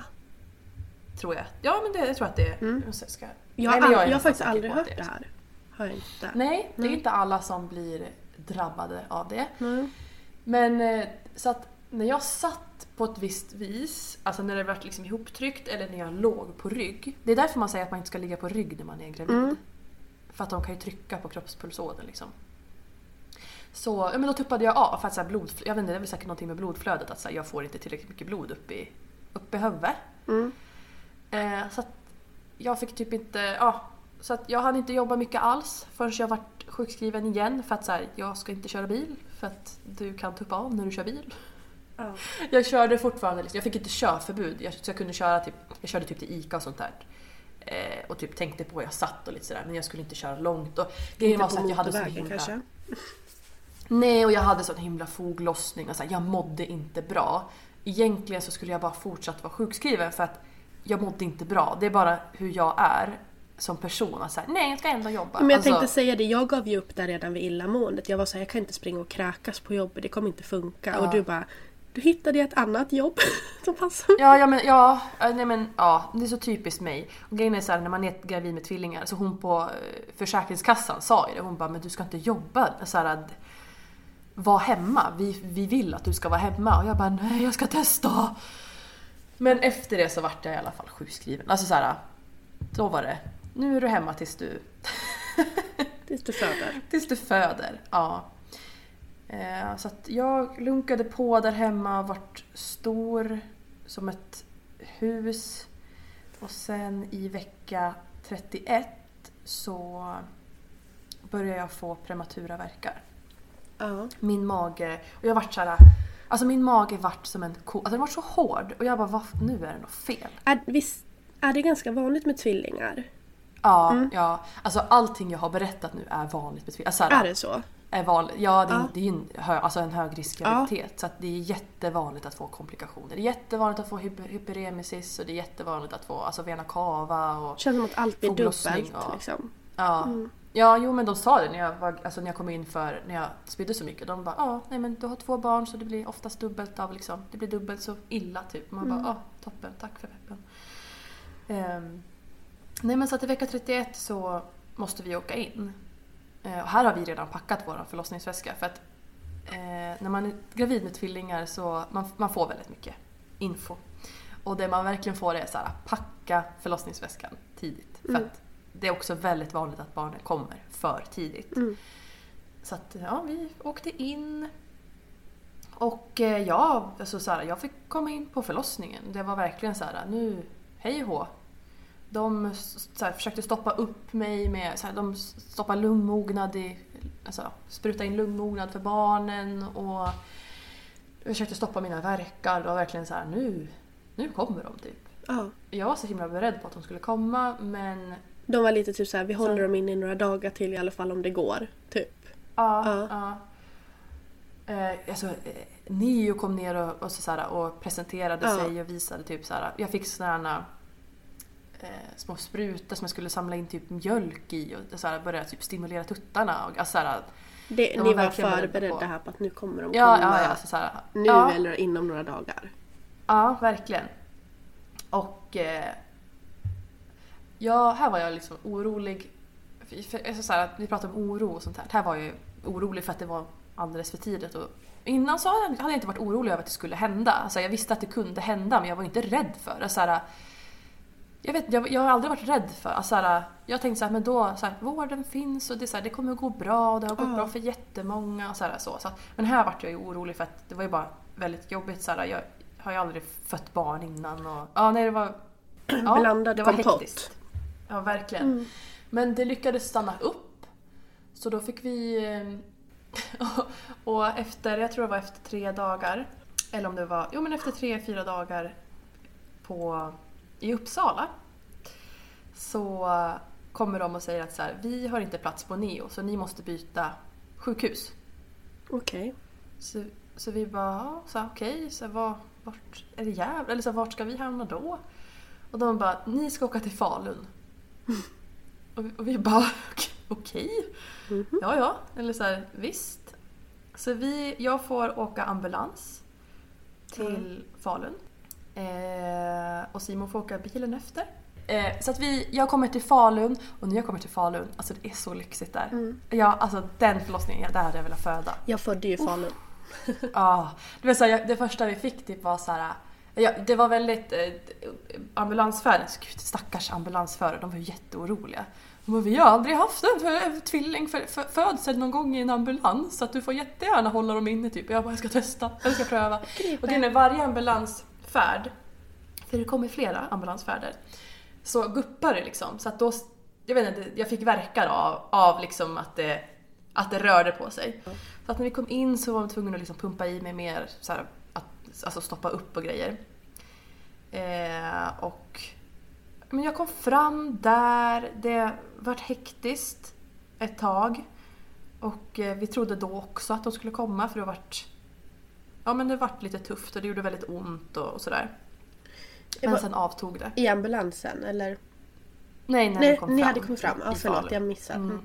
Tror jag. Ja men det, jag tror att det är... Jag ska, Jag, Nej, all, är jag har faktiskt aldrig hört det här. Har jag inte. Nej, det är inte alla som blir drabbade av det. Nej. Men eh, så att när jag satt på ett visst vis, alltså när det var liksom ihoptryckt eller när jag låg på rygg. Det är därför man säger att man inte ska ligga på rygg när man är gravid. För att de kan ju trycka på kroppspulsådern liksom. Så ja, men då tuppade jag av för att så här, blod, jag vet inte, det är väl säkert någonting med blodflödet att så här, jag får inte tillräckligt mycket blod upp i, upp i huvudet. Eh, så att jag fick typ inte, ja. Så att jag hann inte jobba mycket alls förrän jag vart sjukskriven igen för att så här, jag ska inte köra bil för att du kan tuppa av när du kör bil. Ja. Jag körde fortfarande, liksom, jag fick inte körförbud. Jag, så jag kunde köra typ, jag körde typ till ICA och sånt där. Eh, och typ tänkte på, jag satt och lite sådär men jag skulle inte köra långt. Och grejen var så att jag hade så himla... kanske? Nej, och jag hade sån himla foglossning och så här, jag mådde inte bra. Egentligen så skulle jag bara fortsatt vara sjukskriven för att jag mådde inte bra. Det är bara hur jag är som person. Att så här, nej, jag ska ändå jobba. Men jag Alltså, tänkte säga det, jag gav ju upp där redan vid illamåendet. Jag var såhär, jag kan inte springa och kräkas på jobbet, det kommer inte funka. Ja. Och du bara, du hittade ett annat jobb som passar. Ja, ja, men, ja, eh, nej, men, ja, det är så typiskt mig. Och grejen är så här, när man är gravid med tvillingar, så hon på eh, Försäkringskassan sa ju det. Hon bara, men du ska inte jobba. Så här, att, var hemma. Vi, vi vill att du ska vara hemma. Och jag bara, nej jag ska testa. Men efter det så vart jag i alla fall sjukskriven. Alltså så här, då var det, nu är du hemma tills du, Tills du föder. tills du föder. Ja. Eh, Så jag lunkade på där hemma och vart stor som ett hus. Och sen i vecka 31 så började jag få prematura verkar. Ja. Min mage, och jag vart såhär, alltså min mage vart som en ko, alltså den var så hård och jag bara "Vad- nu är det något fel. Är, visst, är det ganska vanligt med tvillingar? Ja, ja. Alltså allting jag har berättat nu är vanligt med tvillingar. Alltså, Är det så? Är vanligt. Ja, det, Ja. det är ju en, hö, alltså en högriskgraviditet. Så att det är jättevanligt att få komplikationer. Det är jättevanligt att få hyper, hyperemesis och det är jättevanligt att få alltså, vena cava och Känns som att allt blir dubbelt och- liksom. Ja. Ja, jo men de sa det när jag, var, alltså, när jag kom in för, när jag spydde så mycket. De bara, ja, nej men du har två barn så det blir oftast dubbelt av liksom, det blir dubbelt så illa typ. Man bara, ja, toppen, tack för peppen. Ehm, nej men så att i vecka 31 så måste vi åka in. Eh, och här har vi redan packat vår förlossningsväska för att eh, när man är gravid med tvillingar så man, man får väldigt mycket info. Och det man verkligen får är så här, packa förlossningsväskan tidigt. För att det är också väldigt vanligt att barnen kommer för tidigt. Så att ja, vi åkte in. Och eh, ja, alltså så här, jag fick komma in på förlossningen. Det var verkligen så här, nu, hej och hå. De så här, försökte stoppa upp mig med, så här, de stoppade lungmognad i, alltså spruta in lungmognad för barnen och försökte stoppa mina verkar. Det var verkligen så här, nu, nu kommer de typ. Ja. Jag var så himla beredd på att de skulle komma men De var lite typ såhär, vi håller dem inne i några dagar till i alla fall om det går. Typ. Ja. Ja. ja. Eh, alltså, eh, Nio kom ner och, och, så, så här, och presenterade Ja. sig och visade typ så här. Jag fick sådana eh, små sprutor som jag skulle samla in typ mjölk i och så här, börja typ stimulera tuttarna. Och, alltså, så här, Det, De ni var var verkligen beredda förberedda på- här på att nu kommer de ja, komma ja, ja, så, här, nu ja, eller inom några dagar. Ja, verkligen. Och eh, ja, här var jag liksom orolig. För, för, alltså så här, vi pratar om oro och sånt här. Här var jag orolig för att det var alldeles för tidigt. Och innan så hade jag inte varit orolig över att det skulle hända. Alltså, jag visste att det kunde hända men jag var inte rädd för det. Så här, jag, vet, jag, jag har aldrig varit rädd för alltså, så här, Jag tänkte så här, men då, så här, vården finns och det, så här, det kommer att gå bra och det har gått Ja. bra för jättemånga. Och så här, så. Så, att- men här vart jag ju orolig för att det var ju bara väldigt jobbigt. Så här, jag har ju aldrig fött barn innan. Och, ja, nej, det var, ja, Blandad det var kompott. hektiskt. Ja, verkligen. Men det lyckades stanna upp. Så då fick vi... eh, och efter, jag tror det var efter tre dagar, eller om det var, jo men efter tre, fyra dagar på, i Uppsala så kommer de och säger att så här, vi har inte plats på Neo så ni måste byta sjukhus. Okej. Så, så vi bara, så okej, så här, var, vart är det Gävle? Eller så vart ska vi hamna då? Och de bara, ni ska åka till Falun. och, vi- och vi bara, okej, ja ja, eller så här, visst. Så vi, jag får åka ambulans till Falun. Eh, och Simon får åka bilen efter. Eh, så att vi, jag kommer till Falun och när jag kommer till Falun, alltså det är så lyxigt där. Ja, alltså den förlossningen, där hade jag velat föda. Jag födde ju i Falun. Ja, det, var så här, jag- det första vi fick typ var så här. Ja, det var väldigt... Eh, ambulansfärden, gud stackars ambulansförare, de var ju jätteoroliga. De bara, vi har aldrig haft en för, tvilling för, för, födsel någon gång i en ambulans så att du får jättegärna hålla dem inne typ. Jag bara, jag ska testa, jag ska pröva. Och det är när varje färd, för det kommer flera ambulansfärder, så guppar det liksom. Så att då, jag vet inte, jag fick verkar av, av liksom att det, att det rörde på sig. Så att när vi kom in så var de tvungna att liksom pumpa i mig mer, så här, att, alltså stoppa upp och grejer. Eh, och men jag kom fram där, det vart hektiskt ett tag. Och eh, vi trodde då också att de skulle komma för det vart Ja men det vart lite tufft och det gjorde väldigt ont och, och sådär. Men var- sen avtog det. I ambulansen eller? Nej, när Nej, kom ni fram. hade kommit fram. Ja, i förlåt, jag missade. Mm.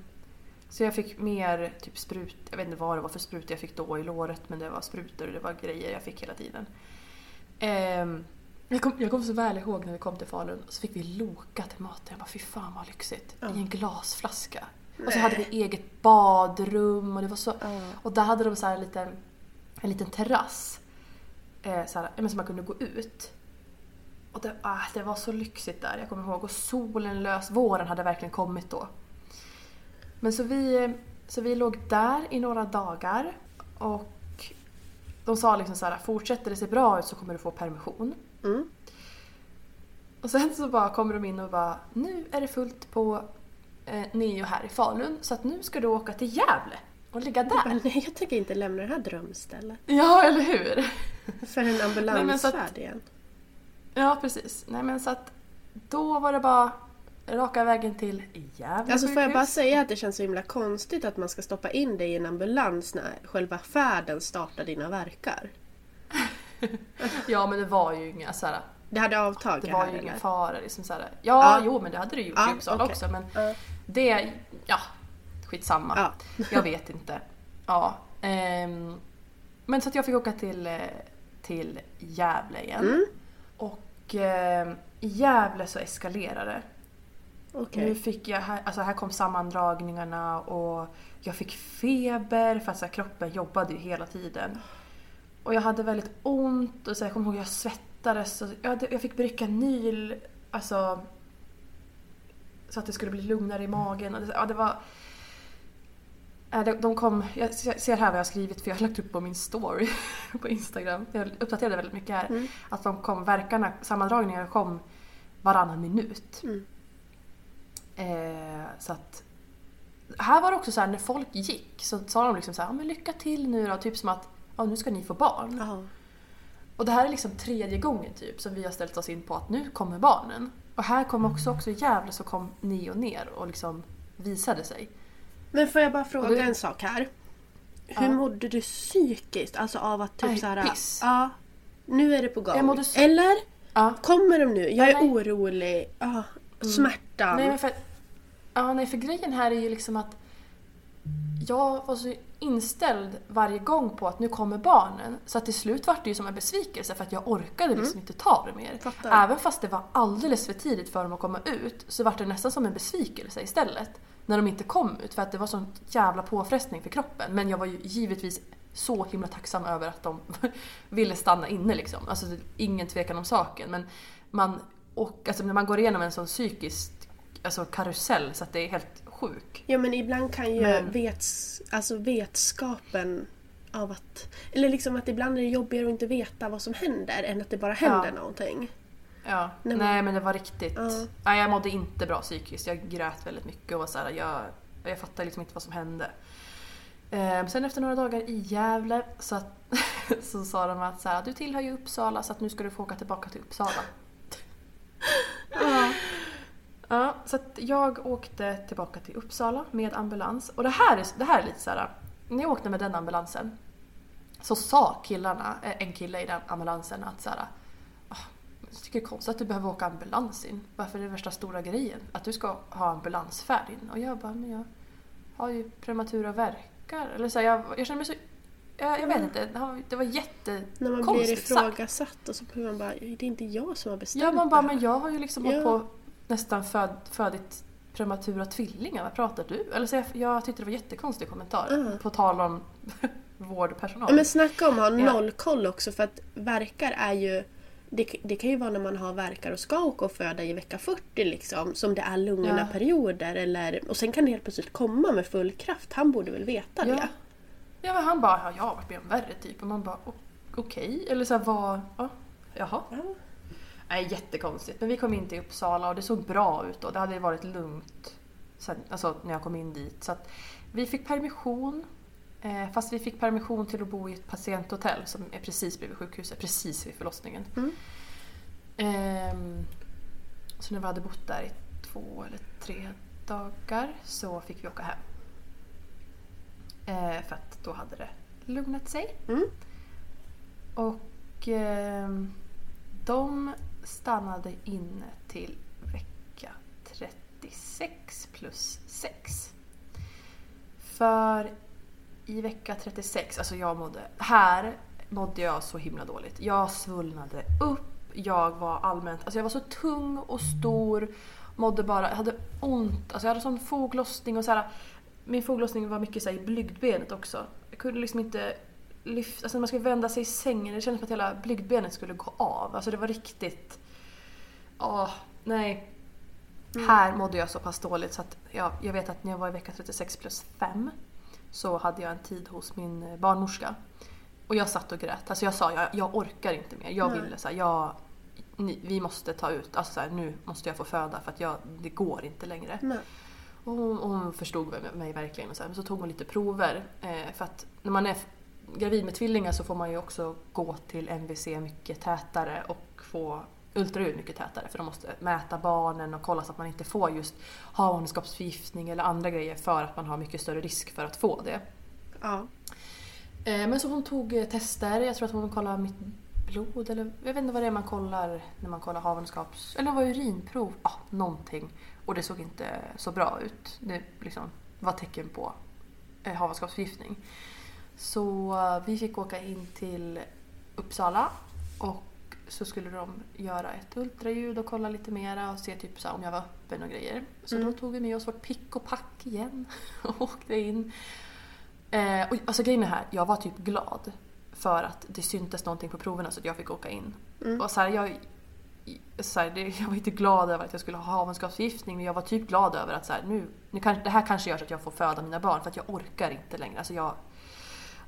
Så jag fick mer typ sprut, jag vet inte vad det var för sprutor jag fick då i låret men det var sprutor och det var grejer jag fick hela tiden. Ehm, jag, kom, jag kommer så väl ihåg när vi kom till Falun så fick vi Loka till maten. Jag bara fy fan vad lyxigt. I en glasflaska. Och så hade vi eget badrum och det var så... Och där hade de så här en liten, en liten terrass. Eh, så, här, så man kunde gå ut. Och det, ah, det var så lyxigt där, jag kommer ihåg. Och solen lös, våren hade verkligen kommit då. Men så vi, så vi låg där i några dagar och de sa liksom så här, fortsätter det se bra ut så kommer du få permission. Mm. Och sen så bara kommer de in och bara, nu är det fullt på eh, Neo här i Falun så att nu ska du åka till Gävle och ligga där. Men nej, jag tänker inte lämna det här drömstället. Ja, eller hur? För en ambulansfärd igen. Ja, precis. Nej men så att då var det bara raka vägen till Gävle Alltså får jag bara säga att det känns så himla konstigt att man ska stoppa in dig i en ambulans när själva färden startar dina verkar. Ja men det var ju inga så här, Det hade avtagit det var här ju ingen fara. Liksom så här. Ja, Ja. jo men det hade det gjort Ja, i Uppsala okej. också men Ja. det, ja, skitsamma. Ja. Jag vet inte. Ja. ehm, men så att jag fick åka till, eh, till Gävle igen. Mm. Och ehm, i Gävle så eskalerade det. Okej. Nu fick jag, här, alltså här kom sammandragningarna och jag fick feber för att så här, kroppen jobbade ju hela tiden. Och jag hade väldigt ont och så här, jag kommer ihåg jag svettades och jag, hade, jag fick bricka Nyl, alltså så att det skulle bli lugnare i magen. Och det, ja, det var... De- kom, jag ser här vad jag har skrivit för jag har lagt upp på min story på Instagram. Jag uppdaterade väldigt mycket här. Att de kom, verkarna, sammandragningarna kom varannan minut. Mm. Eh, så att här var det också så här när folk gick så sa de liksom så här, men lycka till nu då, typ som att ja, nu ska ni få barn. Ja. Och det här är liksom tredje gången typ som vi har ställt oss in på att nu kommer barnen. Och här kom också, också i Gävle så kom Neo ner och liksom visade sig. Men får jag bara fråga det- en sak här? Hur Ja. mådde du psykiskt? Alltså av att typ såhär... Ja. Nu är det på gång. Jag mådde s- Eller? Ja. Kommer de nu? Jag är nej. orolig. Ja. Smärtan. Nej, men för, ja, nej, för grejen här är ju liksom att jag var så inställd varje gång på att nu kommer barnen. Så att till slut var det ju som en besvikelse för att jag orkade liksom inte ta det mer. Fattar. Även fast det var alldeles för tidigt för dem att komma ut så var det nästan som en besvikelse istället. När de inte kom ut för att det var sån jävla påfrestning för kroppen. Men jag var ju givetvis så himla tacksam över att de ville stanna inne liksom. Alltså ingen tvekan om saken. Men man, och, alltså, när man går igenom en sån psykisk alltså, karusell så att det är helt sjuk. Ja men ibland kan ju Men- vets, alltså vetskapen av att... Eller liksom att ibland är det jobbigare att inte veta vad som händer än att det bara händer Ja. någonting. Ja. Nej, Nej, men- det var riktigt... Ja. Nej, jag mådde inte bra psykiskt. Jag grät väldigt mycket och var så här, jag, jag fattade liksom inte vad som hände. Eh, sen efter några dagar i Gävle så, att, så sa de att så här, du tillhör ju Uppsala så att nu ska du få åka tillbaka till Uppsala. Ja, så att jag åkte tillbaka till Uppsala med ambulans. Och det här är, det här är lite så här. När jag åkte med den ambulansen så sa killarna, en kille i den ambulansen att så här, "Ah, jag tycker det är konstigt att du behöver åka ambulans in. Varför är det värsta stora grejen? Att du ska ha ambulansfärd in. Och jag bara, men jag har ju prematura verkar. Eller så här, jag, jag känner mig så... Jag, jag vet inte, det var- jättekonstigt När man blir sagt. ifrågasatt och så blir man bara, det är inte jag som har bestämt Ja, man bara, det här." men jag har ju liksom Ja. på nästan föd, födit prematura tvillingar, vad pratar du? Eller så jag, jag tyckte det var jättekonstig kommentar. Mm. På tal om vårdpersonal. Men snacka om att ha noll koll också för att verkar är ju det, det kan ju vara när man har verkar och ska åka och föda i vecka 40 liksom. Som det är lugna Ja. perioder. Eller, och sen kan det helt plötsligt komma med full kraft. Han borde väl veta Ja. det? Ja, men han bara, ja, jag har varit med om värre typ. Och man bara, "O- okej. Eller så här, vad, ja, jaha. Ja. Nej, jättekonstigt. Men vi kom in till Uppsala och det såg bra ut då. Det hade varit lugnt sen, alltså, när jag kom in dit. Så vi fick permission. Eh, fast vi fick permission till att bo i ett patienthotell som är precis bredvid sjukhuset, precis vid förlossningen. Mm. Ehm, så när vi hade bott där i två eller tre dagar så fick vi åka hem. Eh, för att då hade det lugnat sig. Mm. Och ehm, de stannade inne till vecka 36 plus 6. För i vecka 36, alltså jag mådde, här mådde jag så himla dåligt. Jag svullnade upp, jag var allmänt, alltså jag var så tung och stor, mådde bara, jag hade ont, alltså jag hade sån foglossning och så här. Min foglossning var mycket så här i blygdbenet också. Jag kunde liksom inte lyfta, alltså när man skulle vända sig i sängen, det kändes som att hela blygdbenet skulle gå av. Alltså det var riktigt, åh, nej. Här mådde jag så pass dåligt så att ja, jag vet att när jag var i vecka 36 plus 5 så hade jag en tid hos min eh, barnmorska. Och jag satt och grät. Alltså jag sa jag, jag orkar inte mer. Jag Nej. ville så här, jag, ni, vi måste ta ut, alltså så här, nu måste jag få föda för att jag, det går inte längre. Nej. Och hon, hon förstod mig, verkligen. Och så, här. Men så tog hon lite prover. Eh, för att när man är gravid med tvillingar så får man ju också gå till MVC mycket tätare och få ultraljud mycket tätare för de måste mäta barnen och kolla så att man inte får just havandeskapsförgiftning eller andra grejer för att man har mycket större risk för att få det. Ja. Eh, Men så hon tog eh, tester, jag tror att hon kollade mitt blod eller jag vet inte vad det är man kollar när man kollar havandeskapsprov. Eller det var urinprov, ja någonting. Och det såg inte så bra ut. Det liksom var tecken på eh, havandeskapsförgiftning. Så vi fick åka in till Uppsala och så skulle de göra ett ultraljud och kolla lite mera och se typ så om jag var öppen och grejer. Så då tog vi med oss vårt pick och pack igen och åkte in. Eh, och, alltså grejen är här, jag var typ glad för att det syntes någonting på proverna så att jag fick åka in. Och så här, jag, så här, det, jag var inte glad över att jag skulle ha havandeskapsförgiftning men jag var typ glad över att så här, nu, nu kan, det här kanske gör så att jag får föda mina barn för att jag orkar inte längre. Alltså jag,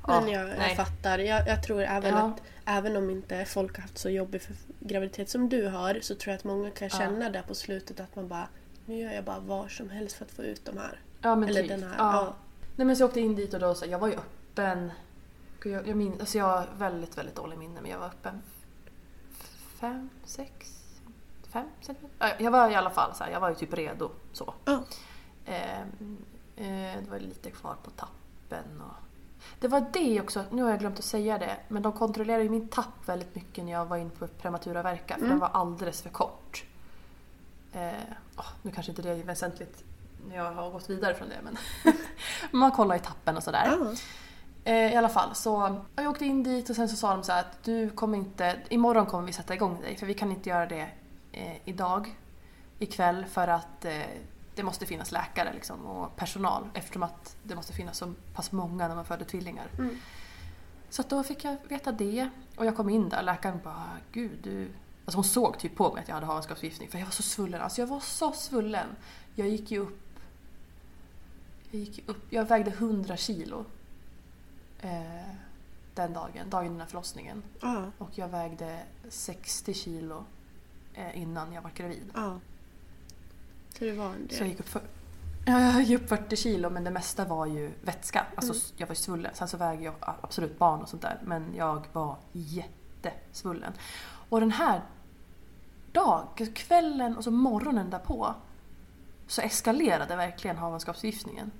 Men Ja, jag, jag fattar. Jag, jag tror även Ja. att även om inte folk har haft så jobbig graviditet som du har så tror jag att många kan känna det på slutet att man bara nu gör jag bara vad som helst för att få ut de här. Ja men Eller typ. den här, ja. ja. Nej men så jag åkte in dit och då så jag var ju öppen. Gud, Jag, jag, min, alltså jag har väldigt, väldigt dålig minne men jag var öppen fem, sex, fem centimeter. Ja, Jag var i alla fall så här, jag var ju typ redo så. Ja. Ehm, eh, det var lite kvar på tappen och det var det också, nu har jag glömt att säga det, men de kontrollerade ju min tapp väldigt mycket när jag var in på prematura verkar för den var alldeles för kort. Eh, åh, nu kanske inte det är väsentligt när jag har gått vidare från det men man kollar i tappen och sådär. Ja. Eh, I alla fall så jag åkte in dit och sen så sa de så här att du kommer inte, imorgon kommer vi sätta igång dig för vi kan inte göra det eh, idag, ikväll för att eh, det måste finnas läkare liksom, och personal eftersom att det måste finnas så pass många när man föder tvillingar. Så att då fick jag veta det och jag kom in där läkaren bara gud du... Alltså hon såg typ på mig att jag hade havandeskapsförgiftning för jag var så svullen. Alltså jag var så svullen. Jag gick ju upp... Jag gick upp... Jag vägde 100 kilo. Eh, den dagen, dagen innan förlossningen. Ja. Och jag vägde 60 kilo eh, innan jag var gravid. ja. Så det Så jag gick upp, för, ja, jag gick upp 40 kilo men det mesta var ju vätska. Alltså jag var ju svullen. Sen så väger jag absolut barn och sånt där men jag var jättesvullen. Och den här dagen, kvällen och så morgonen därpå så eskalerade verkligen havandeskapsförgiftningen.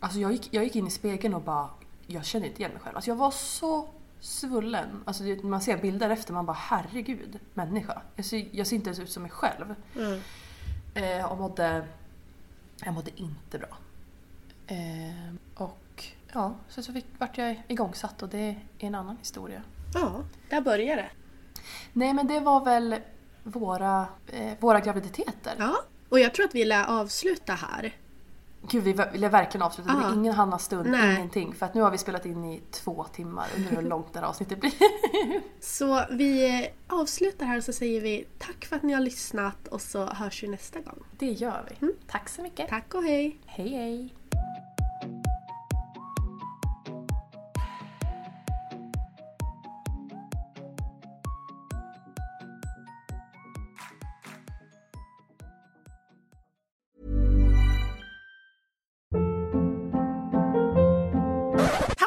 Alltså jag gick, jag gick in i spegeln och bara, jag kände inte igen mig själv. Alltså jag var så svullen. Alltså när man ser bilder efter man bara herregud, människa. Jag ser, jag ser inte ens ut som mig själv. Mm. Eh, och mådde, jag mådde inte bra. Eh, och ja, så, så fick, vart jag igångsatt och det är en annan historia. Ja, där började det. Nej men det var väl våra, eh, våra graviditeter. Ja. Och jag tror att vi lär avsluta här. Gud vi ville verkligen avsluta. Det Ja. blir ingen Hannas stund, Nej. ingenting. För att nu har vi spelat in i två timmar. Undrar hur långt det här avsnittet blir. Så vi eh, avslutar här och så säger vi tack för att ni har lyssnat och så hörs vi nästa gång. det gör vi. Tack så mycket. Tack och hej! Hej hej.